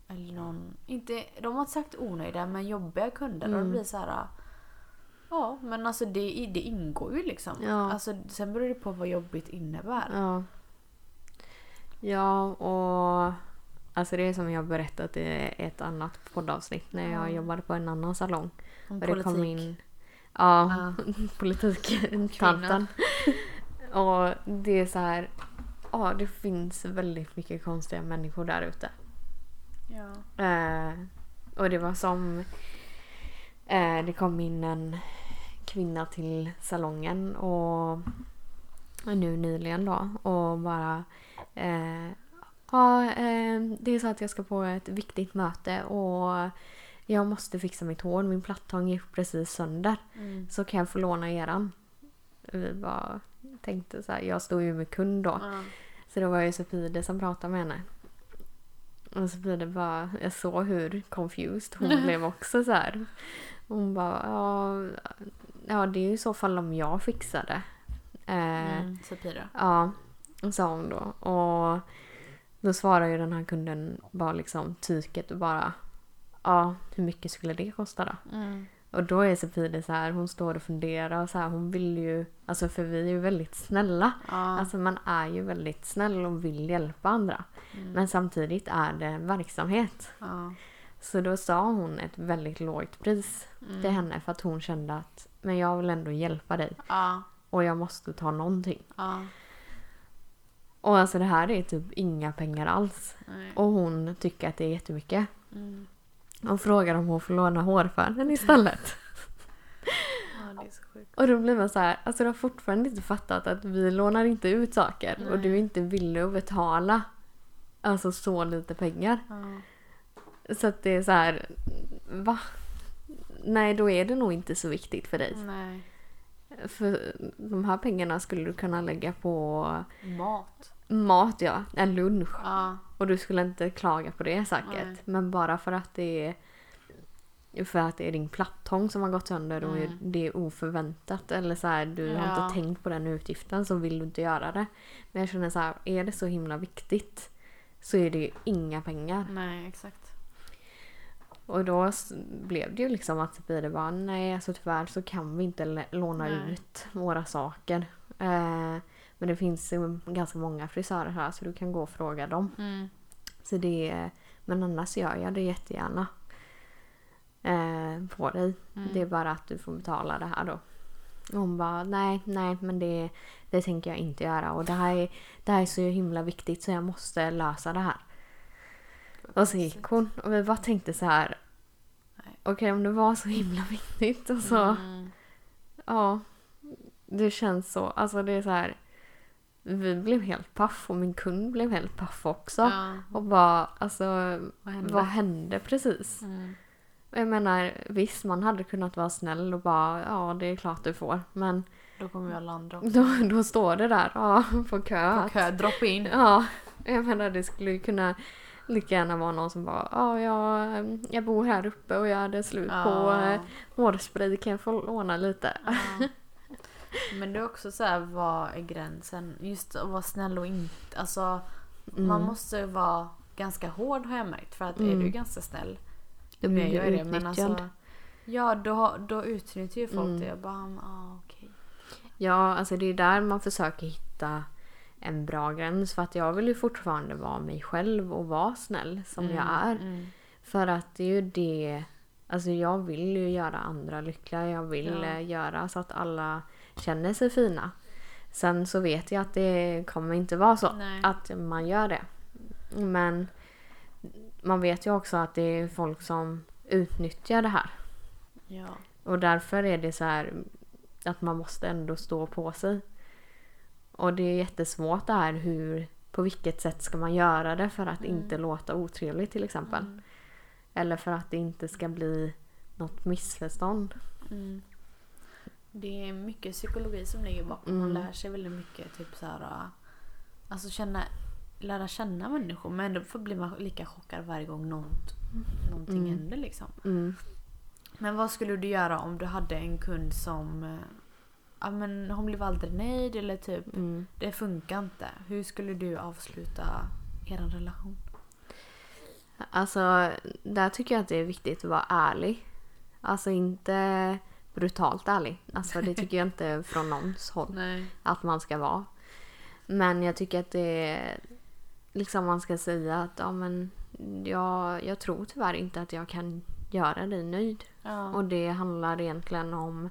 eller någon, inte, de har inte sagt onöjda men jobbiga kunder och det Mm. blir så här Ja men alltså det, det ingår ju liksom. Ja. Alltså, sen beror det på vad jobbigt innebär. Ja. Ja, och alltså det är som jag berättat i ett annat poddavsnitt när jag Ja. jobbade på en annan salong. Om Och det kom politik. in ja, Ja. politiktanten. och det är så här, ja det finns väldigt mycket konstiga människor där ute. Ja. Eh, och det var som... Eh, det kom in en kvinna till salongen och nu nyligen då och bara... Eh, ja, eh, det är så att jag ska på ett viktigt möte och jag måste fixa mitt hår. Min plattång gick precis sönder. Mm. Så kan jag få låna eran? Vi bara tänkte så här, jag stod ju med kund då. Ja. Så det var ju Sofide som pratade med henne. Och Sofide bara, jag såg hur confused hon blev också så här. Hon bara, ja, ja det är ju i så fall om jag fixar det. Eh, Mm. Sapira. Ja, sa hon då. Och då svarar ju den här kunden bara liksom tyket och bara, ja hur mycket skulle det kosta då? Mm. Och då är Sofide så här, hon står och funderar och så här, hon vill ju, alltså för vi är ju väldigt snälla. Ja. Alltså man är ju väldigt snäll och vill hjälpa andra. Mm. Men samtidigt är det en verksamhet. ja. Så då sa hon ett väldigt lågt pris Mm. till henne för att hon kände att men jag vill ändå hjälpa dig Ja. och jag måste ta någonting. Ja. Och alltså det här är typ inga pengar alls. Nej. Och hon tycker att det är jättemycket. Mm. Och frågar om hon får låna hårfärgen istället. Ja, det är så sjukt. Och då blir man så här, alltså du har fortfarande inte fattat att vi lånar inte ut saker och Nej. du är inte villig att betala Alltså så lite pengar. Ja. Så att det är så här, va? Nej, då är det nog inte så viktigt för dig. Nej. För de här pengarna skulle du kunna lägga på Mat. Mat, ja. En lunch. Ja. Och du skulle inte klaga på det säkert. Nej. Men bara för att det är för att det är din plattång som har gått sönder och Mm. det är oförväntat eller så här, du har Ja. inte tänkt på den utgiften så vill du inte göra det. Men jag känner så här, är det så himla viktigt så är det ju inga pengar. Nej, exakt. Och då blev det ju liksom att Sofie bara nej alltså tyvärr så kan vi inte låna Nej. ut våra saker. Eh, men det finns ganska många frisörer här så du kan gå och fråga dem. Mm. Så det är, men annars gör jag det jättegärna. Eh, på dig. Mm. Det är bara att du får betala det här då. Och hon bara nej, nej men det, det tänker jag inte göra och det här, är, det här är så himla viktigt så jag måste lösa det här. Och så gick hon och vi bara tänkte så här. Okej om det var så himla viktigt och så. Mm. Ja. Det känns så. Alltså det är så här. Vi blev helt paff och min kund blev helt paff också. Ja. Och bara alltså Vad hände? vad hände precis? Mm. Jag menar visst man hade kunnat vara snäll och bara ja det är klart du får. Men Då kommer vi alla andra också. då, då står det där ja, på kö. På kö, drop in. Ja, jag menar det skulle ju kunna lika gärna vara någon som bara ja jag, jag bor här uppe och jag hade slut på eh, hårspray kan jag få låna lite? Ja. Men det är också så här, vad är gränsen? Just att vara snäll och inte... Alltså, man Mm. måste vara ganska hård har jag märkt. För att är Mm. du ganska snäll, Då blir är du det. Men utnyttjad. alltså, ja, då, då utnyttjar ju folk Mm. det. Jag bara, mm, ah, okej. Ja, alltså det är där man försöker hitta en bra gräns. För att jag vill ju fortfarande vara mig själv och vara snäll som jag är. Mm. För att det är ju det... Alltså jag vill ju göra andra lyckliga. Jag vill Ja. eh, göra så att alla känner sig fina. Sen så vet jag att det kommer inte vara så. Nej. Att man gör det. Men man vet ju också att det är folk som utnyttjar det här. Ja. Och därför är det så här att man måste ändå stå på sig. Och det är jättesvårt det här hur, på vilket sätt ska man göra det för att Mm. inte låta otrevligt till exempel. Mm. Eller för att det inte ska bli något missförstånd. Mm. Det är mycket psykologi som ligger bakom. Man Mm. lär sig väldigt mycket. Typ så här, äh, alltså känna, lära känna människor. Men ändå får bli man lika chockad varje gång något, någonting Mm. händer. Liksom. Mm. Men vad skulle du göra om du hade en kund som eh, ja, men hon blev aldrig nöjd eller typ Mm. det funkar inte. Hur skulle du avsluta er relation? Alltså, där tycker jag att det är viktigt att vara ärlig. Alltså inte brutalt ärlig. Alltså det tycker jag inte från någons håll. Nej. att man ska vara. Men jag tycker att det liksom man ska säga att ja, men jag, jag tror tyvärr inte att jag kan göra dig nöjd. Ja. Och det handlar egentligen om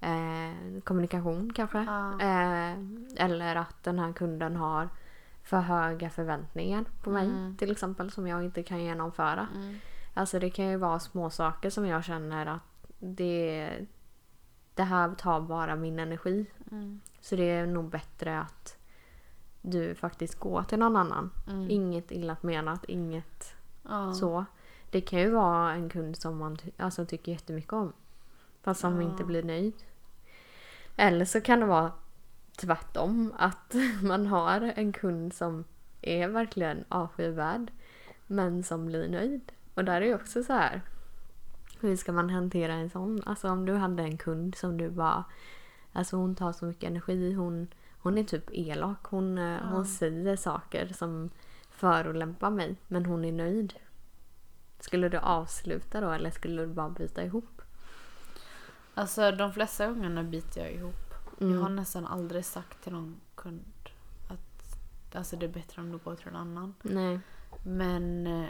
eh, kommunikation kanske. Ja. Eh, eller att den här kunden har för höga förväntningar på mig Mm. till exempel som jag inte kan genomföra. Mm. Alltså det kan ju vara små saker som jag känner att det, det här tar bara min energi. Mm. Så det är nog bättre att du faktiskt går till någon annan. Mm. Inget illa menat, inget Ja. så. Det kan ju vara en kund som man alltså, tycker jättemycket om. Fast som Ja. inte blir nöjd. Eller så kan det vara tvärtom. Att man har en kund som är verkligen avskyvärd. Men som blir nöjd. Och där är ju också så här. Hur ska man hantera en sån? Alltså om du hade en kund som du bara... Alltså hon tar så mycket energi. Hon, hon är typ elak. Hon, eh, hon säger saker som förolämpar mig. Men hon är nöjd. Skulle du avsluta då eller skulle du bara byta ihop? Alltså de flesta gångerna biter jag ihop. Jag har Mm. nästan aldrig sagt till någon kund att alltså, det är bättre om du går till en annan. Nej. Men eh,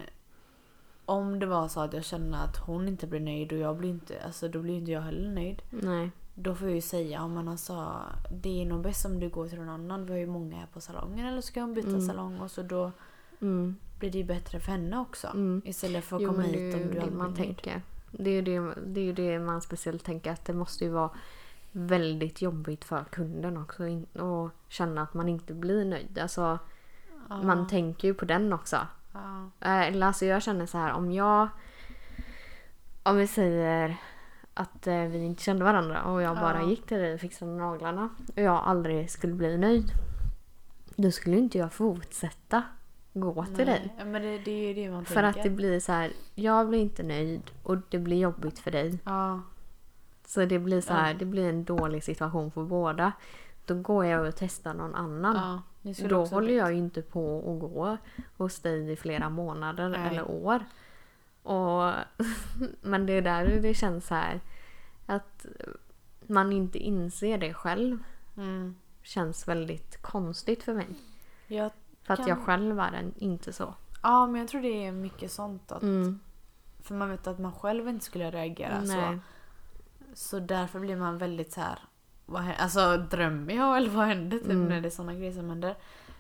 om det var så att jag känner att hon inte blir nöjd och jag blir inte, alltså då blir inte jag heller nöjd. Nej. Då får jag ju säga, ja men alltså det är nog bäst om du går till någon annan. Vi har ju många här på salongen eller så kan hon byta Mm. salong och så då Mm. blir det ju bättre för henne också. Mm. Istället för att Jo, komma hit om du man blir nöjd. tänker. Det är ju det, det, är det man speciellt tänker att det måste ju vara väldigt jobbigt för kunden också och känna att man inte blir nöjd. Alltså, Ja. man tänker ju på den också. Ja. Eh, Eller alltså jag känner så här om jag... Om vi säger att eh, vi inte kände varandra och jag bara Ja. gick till dig och fixade naglarna och jag aldrig skulle bli nöjd. Då skulle inte jag fortsätta gå till dig. Nej, Men det, det För tänker. att det blir så här, jag blir inte nöjd och det blir jobbigt för dig. Ja. Så det blir så här, det blir en dålig situation för båda. Då går jag och testar någon annan. ja. Då håller jag ju inte på och gå hos dig i flera månader Nej. eller år. Och, men det är där det känns så här att man inte inser det själv Mm. känns väldigt konstigt för mig. Jag, För att jag själv är en, inte så. ja, men jag tror det är mycket sånt. Att, Mm. För man vet att man själv inte skulle reagera så. Nej. Så därför blir man väldigt så här. Vad, alltså drömmer jag eller vad händer typ Mm. när det är såna grejer som händer.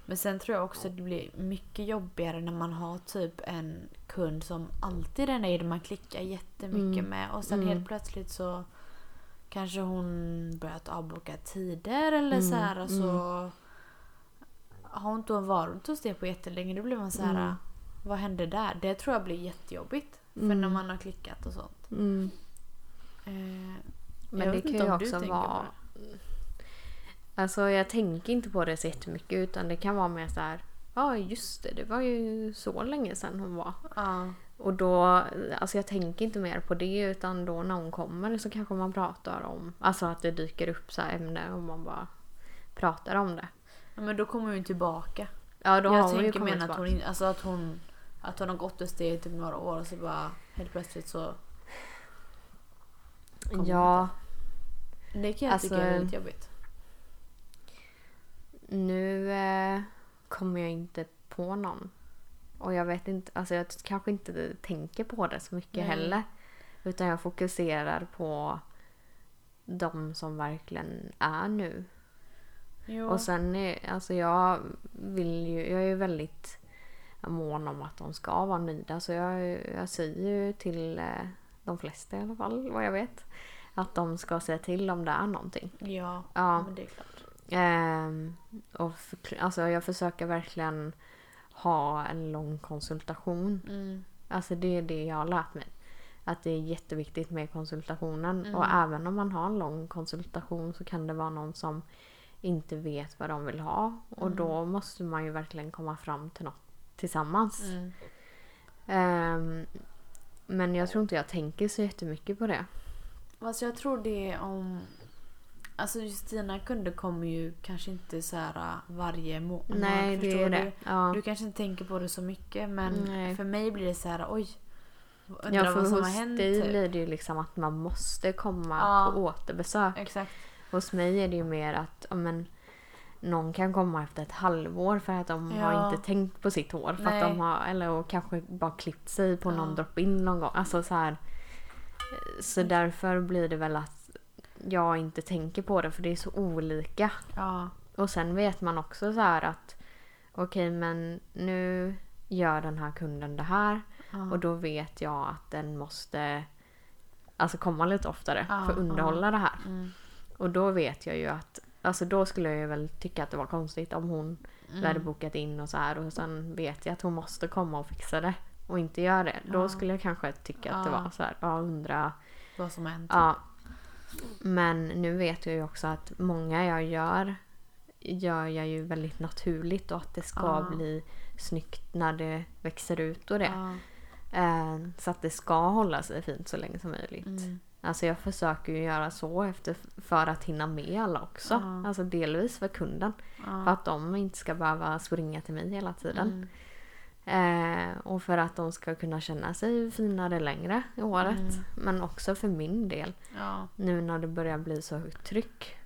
Men sen tror jag också att det blir mycket jobbigare när man har typ en kund som alltid är nöjd man klickar jättemycket Mm. med och sen Mm. helt plötsligt så kanske hon börjat avboka tider eller Mm. så här och så har hon inte varit hos det på jättelänge då blir man så här Mm. vad hände där? Det tror jag blir jättejobbigt för Mm. när man har klickat och sånt. Mm. Eh, Men jag det kan inte ju också tänker vara... Alltså jag tänker inte på det så jättemycket utan det kan vara mer så här. Ja just det, det var ju så länge sedan hon var. Ja. Och då, alltså jag tänker inte mer på det utan då när hon kommer så kanske man pratar om, alltså att det dyker upp så här ämne och man bara pratar om det. Ja, men då kommer hon tillbaka. Ja då har jag hon ju kommit mena att tillbaka. hon, alltså att hon att hon har gått det i typ några år och så bara helt plötsligt så... Ja, Det kan jag Alltså- tycka är väldigt jobbigt. Nu eh, kommer jag inte på någon. Och jag vet inte, alltså jag kanske inte tänker på det så mycket Nej. heller. Utan jag fokuserar på de som verkligen är nu. Jo. Och sen är, alltså jag vill ju, jag är ju väldigt mån om att de ska vara nöjda. Så jag, jag säger ju till eh, de flesta i alla fall, vad jag vet. Att de ska säga till om det är någonting. ja, Ja. men det är klart. Ehm, och alltså jag försöker verkligen ha en lång konsultation. Mm. Alltså det är det jag har lärt mig. Att det är jätteviktigt med konsultationen. Mm. Och även om man har en lång konsultation så kan det vara någon som inte vet vad de vill ha. Och Mm. då måste man ju verkligen komma fram till något tillsammans. Mm. Ehm, men jag tror inte jag tänker så jättemycket på det. Alltså jag tror det om... Alltså just dina kunder kommer ju kanske inte så här äh, varje månad. Nej, det är du? det. Ja. Du kanske inte tänker på det så mycket men Nej. för mig blir det så här oj. Undrar Ja, för vad som har hos hänt. dig typ. blir det ju liksom att man måste komma Ja. på återbesök. Exakt. Hos mig är det ju mer att men, någon kan komma efter ett halvår för att de har Ja. inte tänkt på sitt hår. För Nej. att de har, eller och kanske bara klippt sig på någon Ja. drop-in någon gång. Alltså så här. Så därför blir det väl att jag inte tänker på det för det är så olika. Ja. Och sen vet man också så här att okej men nu gör den här kunden det här ja. och då vet jag att den måste alltså komma lite oftare Ja, för att underhålla det här. Mm. Och då vet jag ju att alltså då skulle jag väl tycka att det var konstigt om hon Mm. hade bokat in och så här och sen vet jag att hon måste komma och fixa det och inte gör det. Då skulle jag kanske tycka att det var så här, ja undra. Vad som hänt. Ja. Men nu vet jag ju också att många jag gör gör jag ju väldigt naturligt och att det ska Ja. bli snyggt när det växer ut och det. Ja. Eh, Så att det ska hålla sig fint så länge som möjligt. Mm. Alltså jag försöker ju göra så efter, för att hinna med alla också. Ja. Alltså delvis för kunden. För att de inte ska behöva springa till mig hela tiden. Mm. Eh, och för att de ska kunna känna sig finare längre i året. Mm. Men också för min del. Ja. Nu när det börjar bli så högt tryck.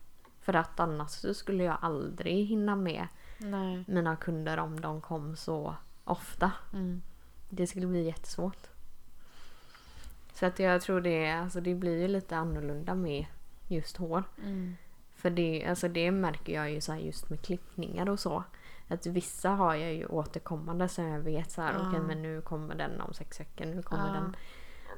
För att annars skulle jag aldrig hinna med Nej. mina kunder om de kom så ofta. Mm. Det skulle bli jättesvårt. Så att jag tror det, alltså det blir ju lite annorlunda med just hår. Mm. För det, alltså det märker jag ju så just med klippningar och så. Att vissa har jag ju återkommande så jag vet så här, Ja. okej men nu kommer den om sex veckor, nu kommer Ja. den.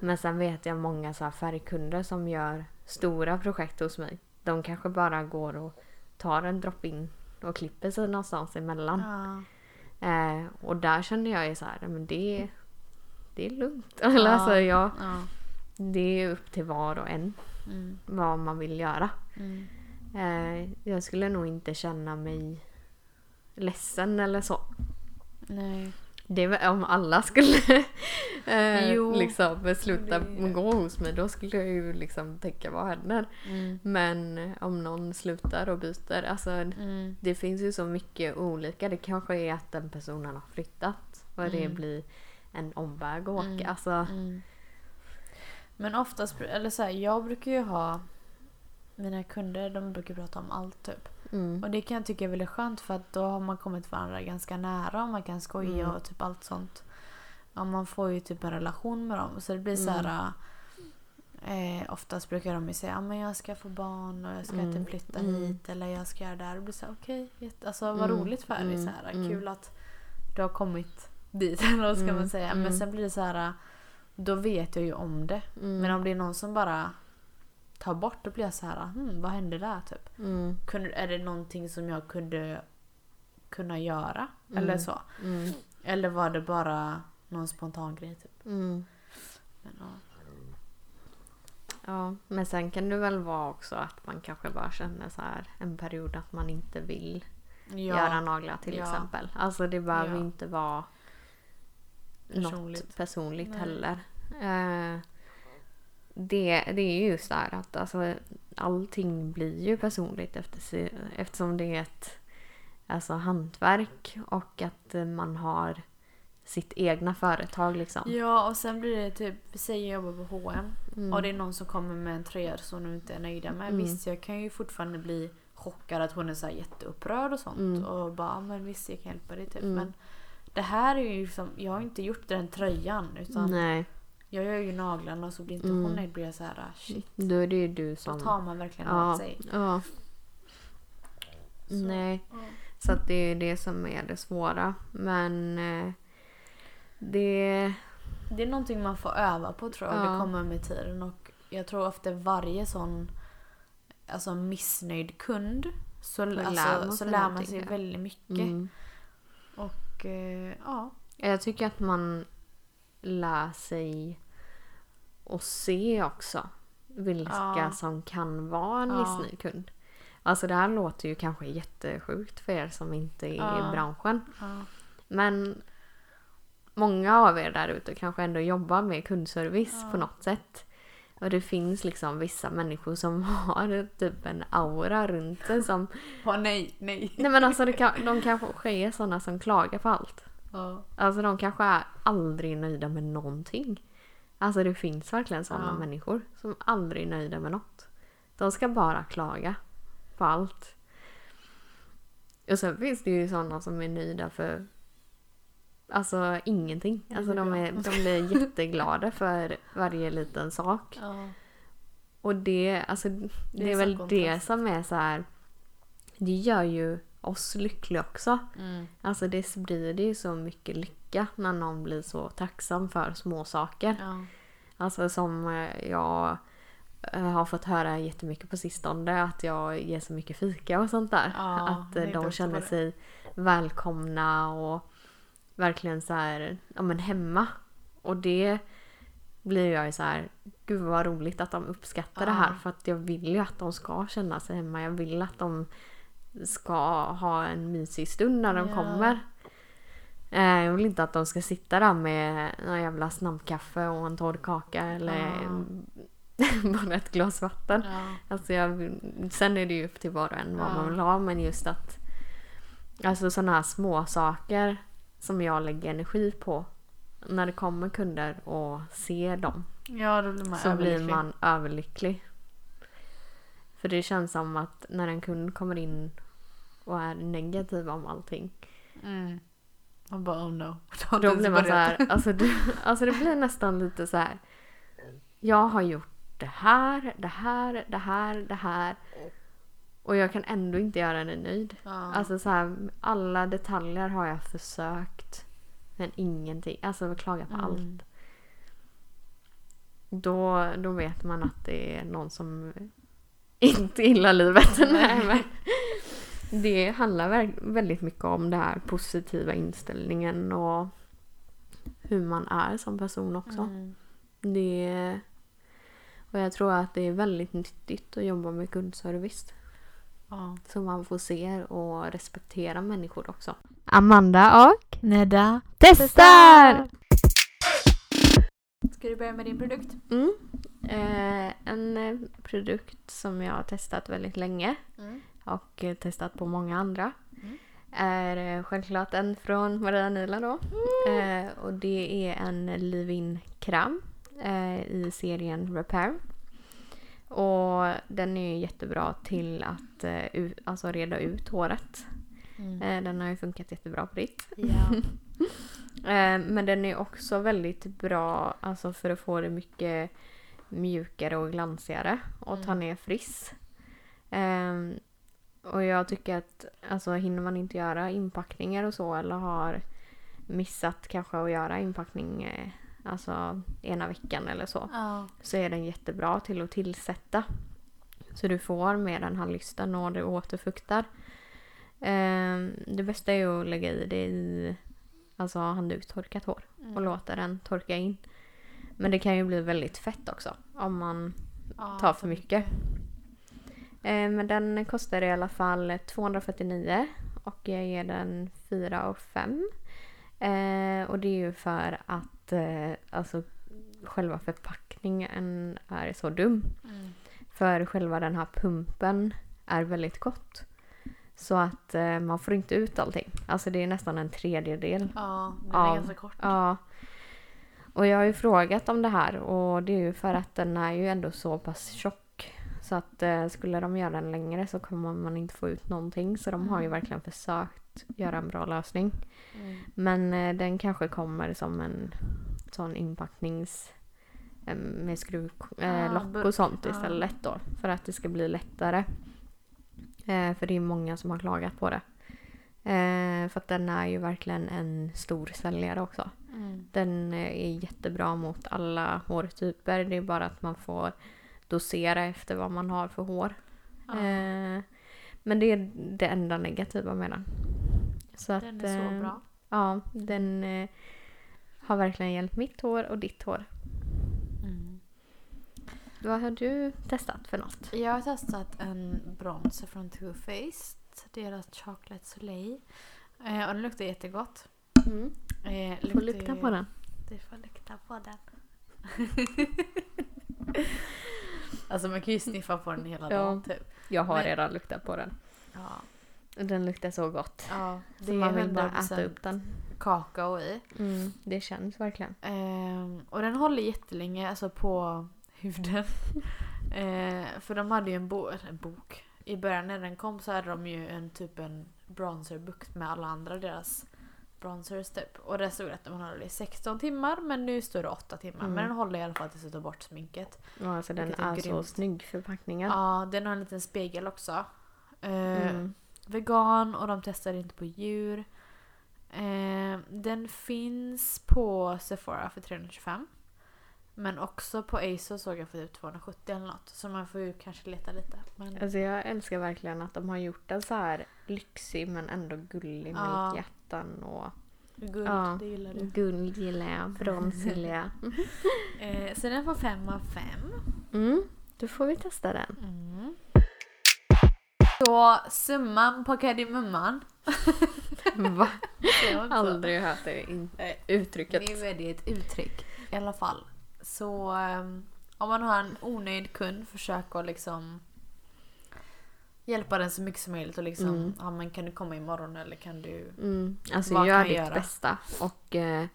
Men sen vet jag många så färgkunder som gör stora projekt hos mig. De kanske bara går och tar en drop-in och klipper sig någonstans emellan. Ja. Eh, och där kände jag ju så här, men det, det är lugnt. Ja. alltså jag, Ja. det är upp till var och en Mm. vad man vill göra. Mm. Eh, jag skulle nog inte känna mig ledsen eller så. Nej. Det väl om alla skulle eh, liksom sluta Det- gå hos mig då skulle jag ju liksom tänka vad händer. Mm. Men om någon slutar och byter, alltså Mm. det finns ju så mycket olika. Det kanske är att den personen har flyttat och det Mm. blir en omväg att åka. Mm. Alltså, Mm. Men oftast, eller så här, jag brukar ju ha mina kunder, de brukar prata om allt typ. Mm, Och det kan jag tycka är väldigt skönt för att då har man kommit varandra ganska nära och man kan skoja Mm. och typ allt sånt. Ja, man får ju typ en relation med dem. Så det blir så Mm. här. Eh, oftast brukar de ju säga att jag ska få barn och jag ska Mm. typ flytta Mm. hit eller jag ska göra det här. Och blir så okej, jätte- alltså vad Mm. roligt för dig. Mm. Så här, Mm. Kul att du har kommit dit eller ska Mm. man säga. Men Mm. sen blir det så här. Då vet jag ju om det. mm, Men om det är någon som bara tar bort då blir jag så här, hmm, vad hände där typ? mm, Kunde, är det någonting som jag kunde kunna göra? Mm. Eller så? mm, Eller var det bara någon spontan grej typ? mm. Men, ja. Ja, men sen kan det väl vara också att man kanske bara känner så här en period att man inte vill göra naglar till Ja. exempel. Alltså det behöver Ja. inte vara Personligt. något personligt Nej. heller. Eh, det, det är ju så här att alltså, allting blir ju personligt efter, eftersom det är ett alltså, hantverk och att man har sitt egna företag liksom. Ja och sen blir det typ, vi säger jag jobbar på H&M Mm. och det är någon som kommer med en tröja som de inte är nöjda med. Mm. Visst jag kan ju fortfarande bli chockad att hon är så jätteupprörd och sånt. Mm. Och bara, "Ja, men visst jag kan hjälpa dig typ. Mm. Men det här är ju liksom, jag har inte gjort den tröjan utan Nej, jag gör ju naglarna och så blir inte Mm. hon nöjd blir jag så här, "Ah, shit. då är det ju du Då som... tar man verkligen ja, åt sig. ja. Så, Nej. ja. Så att det är det som är det svåra. Men eh, det... Det är någonting man får öva på tror jag. Ja. Det kommer med tiden. Och jag tror efter varje sån alltså, missnöjd kund så, lär alltså, man så sig lär man sig väldigt mycket. Mm. Och eh, ja. Jag tycker att man lär sig att se också vilka Ja. som kan vara en Ja. missnöjd kund. Alltså det här låter ju kanske jättesjukt för er som inte är Ja. i branschen. Men många av er där ute kanske ändå jobbar med kundservice på något sätt. Och det finns liksom vissa människor som har typ en aura runt sig som... Åh, nej, nej. Nej men alltså det kan, de kanske är sådana som klagar på allt. Alltså de kanske är aldrig nöjda med någonting. Alltså det finns verkligen sådana Ja. människor som aldrig är nöjda med något. De ska bara klaga på allt. Och sen finns det ju sådana som är nöjda för Alltså ingenting. Alltså de, är, de blir jätteglada för varje liten sak. Ja. Och det, alltså, det, är är sån väl det kontrast. som är så här. Det gör ju oss lyckliga också. Mm. Alltså det sprider ju så mycket lycka när någon blir så tacksam för små saker. Ja. Alltså som eh, jag eh, har fått höra jättemycket på sistone att jag ger så mycket fika och sånt där. Ja, att eh, de känner sig välkomna och verkligen så här, ja men hemma. Och det blir jag ju så här, gud vad roligt att de uppskattar det här Ja. för att jag vill ju att de ska känna sig hemma. Jag vill att de ska ha en mysig stund när de Ja. kommer. Eh, Jag vill inte att de ska sitta där med någon jävla snabbkaffe och en torr kaka eller bara ett glas vatten. Ja. Alltså jag, sen är det ju upp till var och en vad Ja. man vill ha men just att Alltså sådana här små saker som jag lägger energi på när det kommer kunder och ser dem ja, då blir man så blir man överlycklig. För det känns som att när en kund kommer in och är negativ om allting Mm. Man bara oh no. Då blir man så här, alltså det, alltså det blir nästan lite så här. Jag har gjort det här, det här, det här, det här. Och jag kan ändå inte göra dig nöjd. Ja. Alltså så här, alla detaljer har jag försökt. Men ingenting. Alltså klaga på Mm. allt. Då, då vet man att det är någon som inte gillar livet. Nej, men, det handlar väldigt mycket om det här positiva inställningen och hur man är som person också. Mm. Det, och jag tror att det är väldigt nyttigt att jobba med kundservice. Ja. Så man får se och respektera människor också. Amanda och Nedda testar! Ska du börja med din produkt? Mm. Eh, en produkt som jag har testat väldigt länge Mm. Och eh, testat på många andra Mm. är eh, självklart en från Maria Nila då. Eh, och det är en leave-in kräm eh, i serien Repair. Och den är jättebra till att eh, alltså reda ut håret. Mm. Eh, den har ju funkat jättebra på ditt. Ja. Men den är också väldigt bra alltså för att få det mycket mjukare och glansigare och ta Mm. ner friss. Och jag tycker att alltså, hinner man inte göra inpackningar och så eller har missat kanske att göra inpackning eh, alltså ena veckan eller så ja. så är den jättebra till att tillsätta. Så du får med den här lysten och det återfuktar. Ehm, det bästa är ju att lägga i det i alltså handduktorkat hår och Mm. låta den torka in. Men det kan ju bli väldigt fett också om man Ja, tar för mycket. Eh, men den kostar i alla fall 249 och jag ger den 4 och 5. Eh, och det är ju för att eh, alltså, själva förpackningen är så dum. Mm. För själva den här pumpen är väldigt gott. Så att eh, man får inte ut allting. Alltså det är nästan en tredjedel Ja, den är ganska kort. Ja. Och jag har ju frågat om det här och det är ju för att den är ju ändå så pass tjock. Så att eh, skulle de göra den längre så kommer man inte få ut någonting. Så de har ju Mm. verkligen försökt göra en bra lösning. Mm. Men eh, den kanske kommer som en sån inpacknings... eh, med skruvlock eh, Ah, och sånt Ah. istället då. För att det ska bli lättare. Eh, för det är många som har klagat på det. Eh, för att den är ju verkligen en stor säljare också. Mm. Den är jättebra mot alla hårtyper. Det är bara att man får dosera efter vad man har för hår. Ja. Eh, men det är det enda negativa med den. Så att, Den är så eh, bra. Ja, den eh, har verkligen hjälpt mitt hår och ditt hår. Mm. Vad har du testat för något? Jag har testat en bronzer från Too Faced. Deras Chocolate Soleil. Eh, och den luktar jättegott. Mm. Eh, Får lukta på den. Du får lukta på den. alltså man kan ju sniffa på den hela Ja. dagen typ. Jag har Men- redan luktat på den. Ja, Den luktar så gott. ja det Så man vill bara 100% äta upp den. kakao i. Mm, det känns verkligen. Ehm, och den håller jättelänge alltså på huden. Ehm, för de hade ju en, bo- en bok. I början när den kom så hade de ju en typ en bronzerbukt med alla andra deras bronzers typ. Och där stod det att den håller i 16 timmar men nu står det 8 timmar. Mm. Men den håller i alla fall tills du tar bort sminket. Ja, alltså den är är så snygg förpackningen. Ja, den har en liten spegel också. Ehm, Mm. vegan och de testar inte på djur. Eh, den finns på Sephora för 325. Men också på ASOS såg jag för typ 270 eller något. Så man får ju kanske leta lite. Men Alltså jag älskar verkligen att de har gjort den så här lyxig men ändå gullig med Ja. hjärtan och guld, Ja. det gillar du. guld gillar jag, brons gillar jag. Eh, så den får 5 av 5. Mm, då får vi testa den. Mm. Så summan på kardemumman. Va? Aldrig hört det uttrycket. Nu är det ett uttryck i alla fall. Så ehm, om man har en onöjd kund, försök att liksom hjälpa den så mycket som möjligt och liksom, Mm. ja men kan du komma imorgon eller kan du... Mm, alltså Vad gör ditt göra? bästa. Och eh,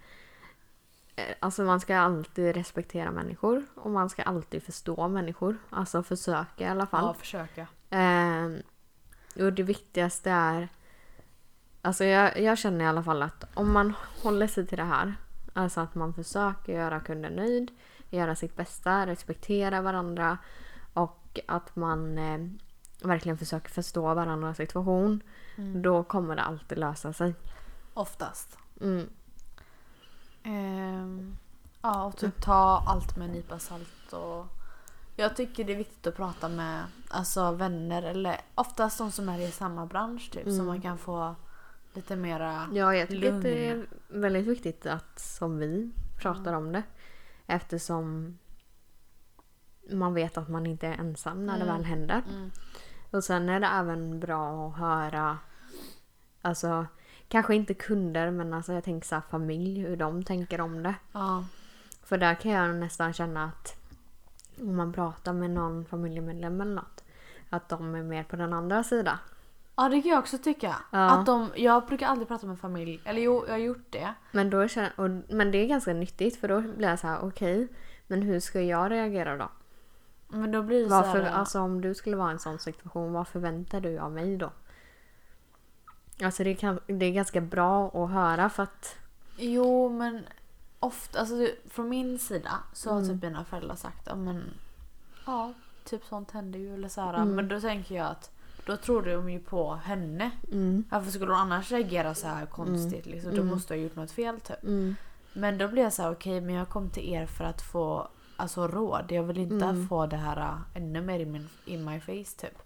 eh, Alltså man ska alltid respektera människor och man ska alltid förstå människor. Alltså försöka i alla fall. Ja, försöka. Ehm, och det viktigaste är... Alltså jag, jag känner i alla fall att om man håller sig till det här. Alltså att man försöker göra kunden nöjd. Göra sitt bästa, respektera varandra. Och att man eh, verkligen försöker förstå varandras situation. Mm. Då kommer det alltid lösa sig. Oftast. Mm. Ehm, ja, och typ ta allt med en nypa salt och Jag tycker det är viktigt att prata med alltså, vänner eller oftast de som är i samma bransch typ. Så Mm. man kan få lite mera... Ja, jag tycker att det är Lugn. väldigt viktigt att som vi pratar om det. Eftersom man vet att man inte är ensam när det Mm. väl händer. Mm. Och sen är det även bra att höra, alltså kanske inte kunder men alltså jag tänker så här familj, hur de tänker om det. Ja. För där kan jag nästan känna att om man pratar med någon familjemedlem eller något, att de är mer på den andra sidan. Ja, det kan jag också tycka. Ja. Att de, jag brukar aldrig prata med familj. Eller jo, jag har gjort det. Men, då känner, och, men det är ganska nyttigt för då blir jag så här: okej, men hur ska jag reagera då? Men då blir det Varför, så här, alltså om du skulle vara i en sån situation, vad förväntar du av mig då? Alltså det, kan, det är ganska bra att höra för att Jo, men ofta, alltså från min sida så har Mm. typ mina föräldrar sagt ja men ja, typ sånt händer ju eller så här. Mm. Men då tänker jag att då tror de ju på henne. mm, Varför skulle hon annars reagera så här konstigt? Liksom? Då Mm. måste ha gjort något fel typ. mm, Men då blir jag så här, okej men jag kom till er för att få alltså, råd. Jag vill inte Mm. få det här äh, ännu mer in, min, in my face typ.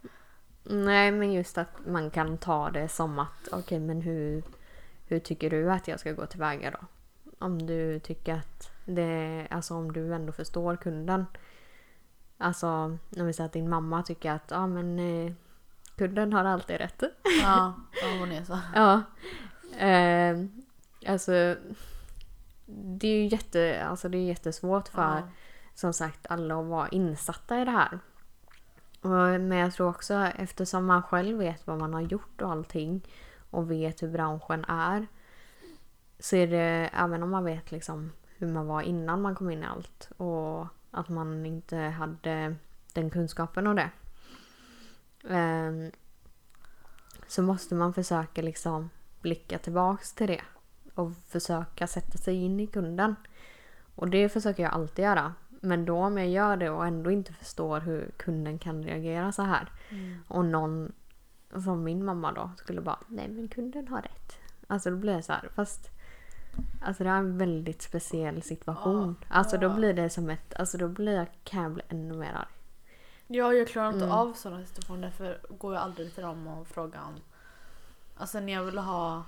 Nej men just att man kan ta det som att okej men hur, hur tycker du att jag ska gå tillväga då? Om du tycker att det, alltså om du ändå förstår kunden. Alltså när vi säger att din mamma tycker att ja men eh, kunden har alltid rätt. Ja, ja hon är så. Ja. Eh, alltså det är ju jätte, alltså det är jättesvårt för Ja. som sagt alla att vara insatta i det här. Och, men jag tror också eftersom man själv vet vad man har gjort och allting och vet hur branschen är så är det, även om man vet liksom hur man var innan man kom in i allt och att man inte hade den kunskapen och det. Ehm, så måste man försöka liksom blicka tillbaks till det och försöka sätta sig in i kunden. Och det försöker jag alltid göra. Men då om jag gör det och ändå inte förstår hur kunden kan reagera så här. Mm. Och någon som min mamma då skulle bara nej men kunden har rätt. Alltså då blir det så här fast Alltså det är en väldigt speciell situation. Alltså då blir det som ett, alltså då blir jag, kan jag bli ännu mer arg. Ja, jag klarar inte Mm. av sådana situationer för går jag aldrig till dem och frågar om... Alltså när jag vill ha...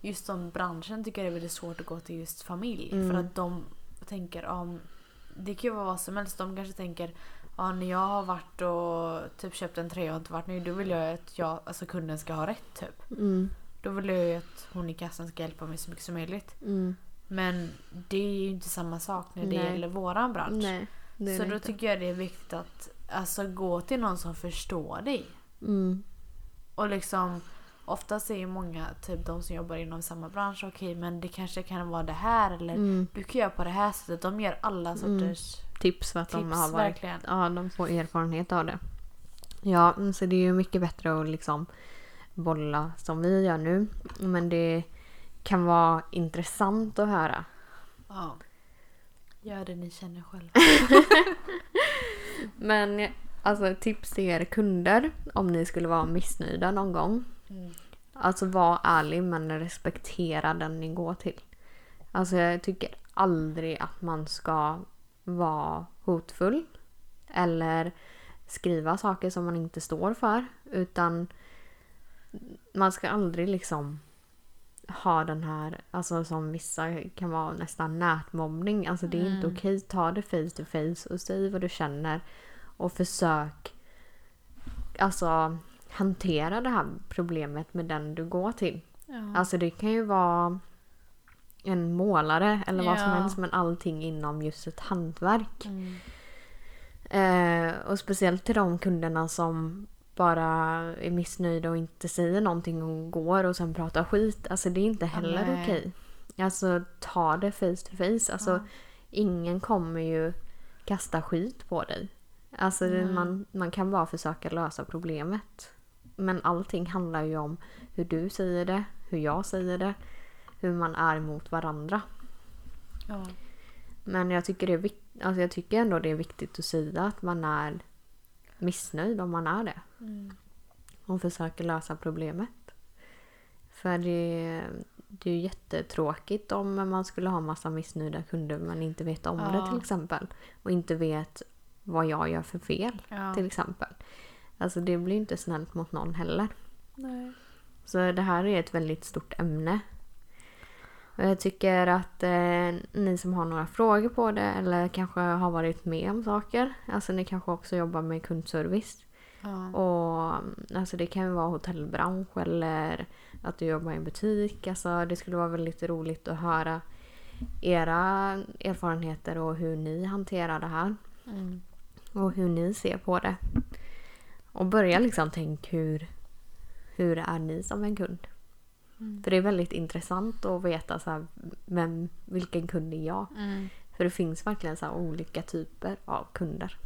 Just som branschen tycker jag det är väldigt svårt att gå till just familj. Mm. För att de tänker om... Det kan ju vara vad som helst. De kanske tänker ja, när jag har varit och typ köpt en tröja och inte varit nöjd då vill jag att jag, alltså kunden ska ha rätt typ. Mm, Då vill jag ju att hon i kassan ska hjälpa mig så mycket som möjligt. mm, Men det är ju inte samma sak när det Nej. gäller våran bransch. nej. Det Så då inte. tycker jag det är viktigt att alltså, gå till någon som förstår dig. Mm, Och liksom oftast är ju många, typ de som jobbar inom samma bransch, okej men det kanske kan vara det här eller mm. du kan göra på det här sättet. De ger alla Mm. sorters Tips för att de tips har varit verkligen. Ja, de får erfarenhet av det. Ja, mm, så det är ju mycket bättre att liksom bolla som vi gör nu. Men det kan vara intressant att höra. Ja. Gör det ni känner själva. Men alltså tips till er kunder om ni skulle vara missnöjda någon gång. Mm. Alltså var ärlig men respektera den ni går till. Alltså jag tycker aldrig att man ska vara hotfull. Eller skriva saker som man inte står för. Utan man ska aldrig liksom ha den här, alltså som vissa kan vara nästan nätmobbning. Alltså det är inte Mm. okej. Ta det face to face och säg vad du känner. Och försök alltså hantera det här problemet med den du går till. Ja. Alltså det kan ju vara en målare eller vad som Ja. helst men allting inom just ett hantverk. Mm. Eh, och speciellt till de kunderna som bara är missnöjda och inte säger någonting och går och sen pratar skit. Alltså det är inte heller okej. Alltså ta det face to face. Alltså Ja. ingen kommer ju kasta skit på dig. Alltså Nej. man, man kan bara försöka lösa problemet. Men allting handlar ju om hur du säger det, hur jag säger det, hur man är mot varandra. Ja. Men jag tycker, det är alltså jag tycker ändå det är viktigt att säga att man är missnöjd om man är det. Mm. Och försöker lösa problemet. För det, det är ju jättetråkigt om man skulle ha massa missnöjda kunder men inte vet om det Ja. till exempel. Och inte vet vad jag gör för fel Ja. till exempel. Alltså det blir inte snällt mot någon heller. Nej. Så det här är ett väldigt stort ämne. Jag tycker att eh, ni som har några frågor på det eller kanske har varit med om saker. Alltså ni kanske också jobbar med kundservice. Ja. Och alltså det kan ju vara hotellbransch eller att du jobbar i en butik. Alltså det skulle vara väldigt roligt att höra era erfarenheter och hur ni hanterar det här. Mm. Och hur ni ser på det. Och börja liksom tänka hur, hur är ni som en kund? Mm. För det är väldigt intressant att veta så här, vem, vilken kund är jag? Mm. För det finns verkligen så olika typer av kunder.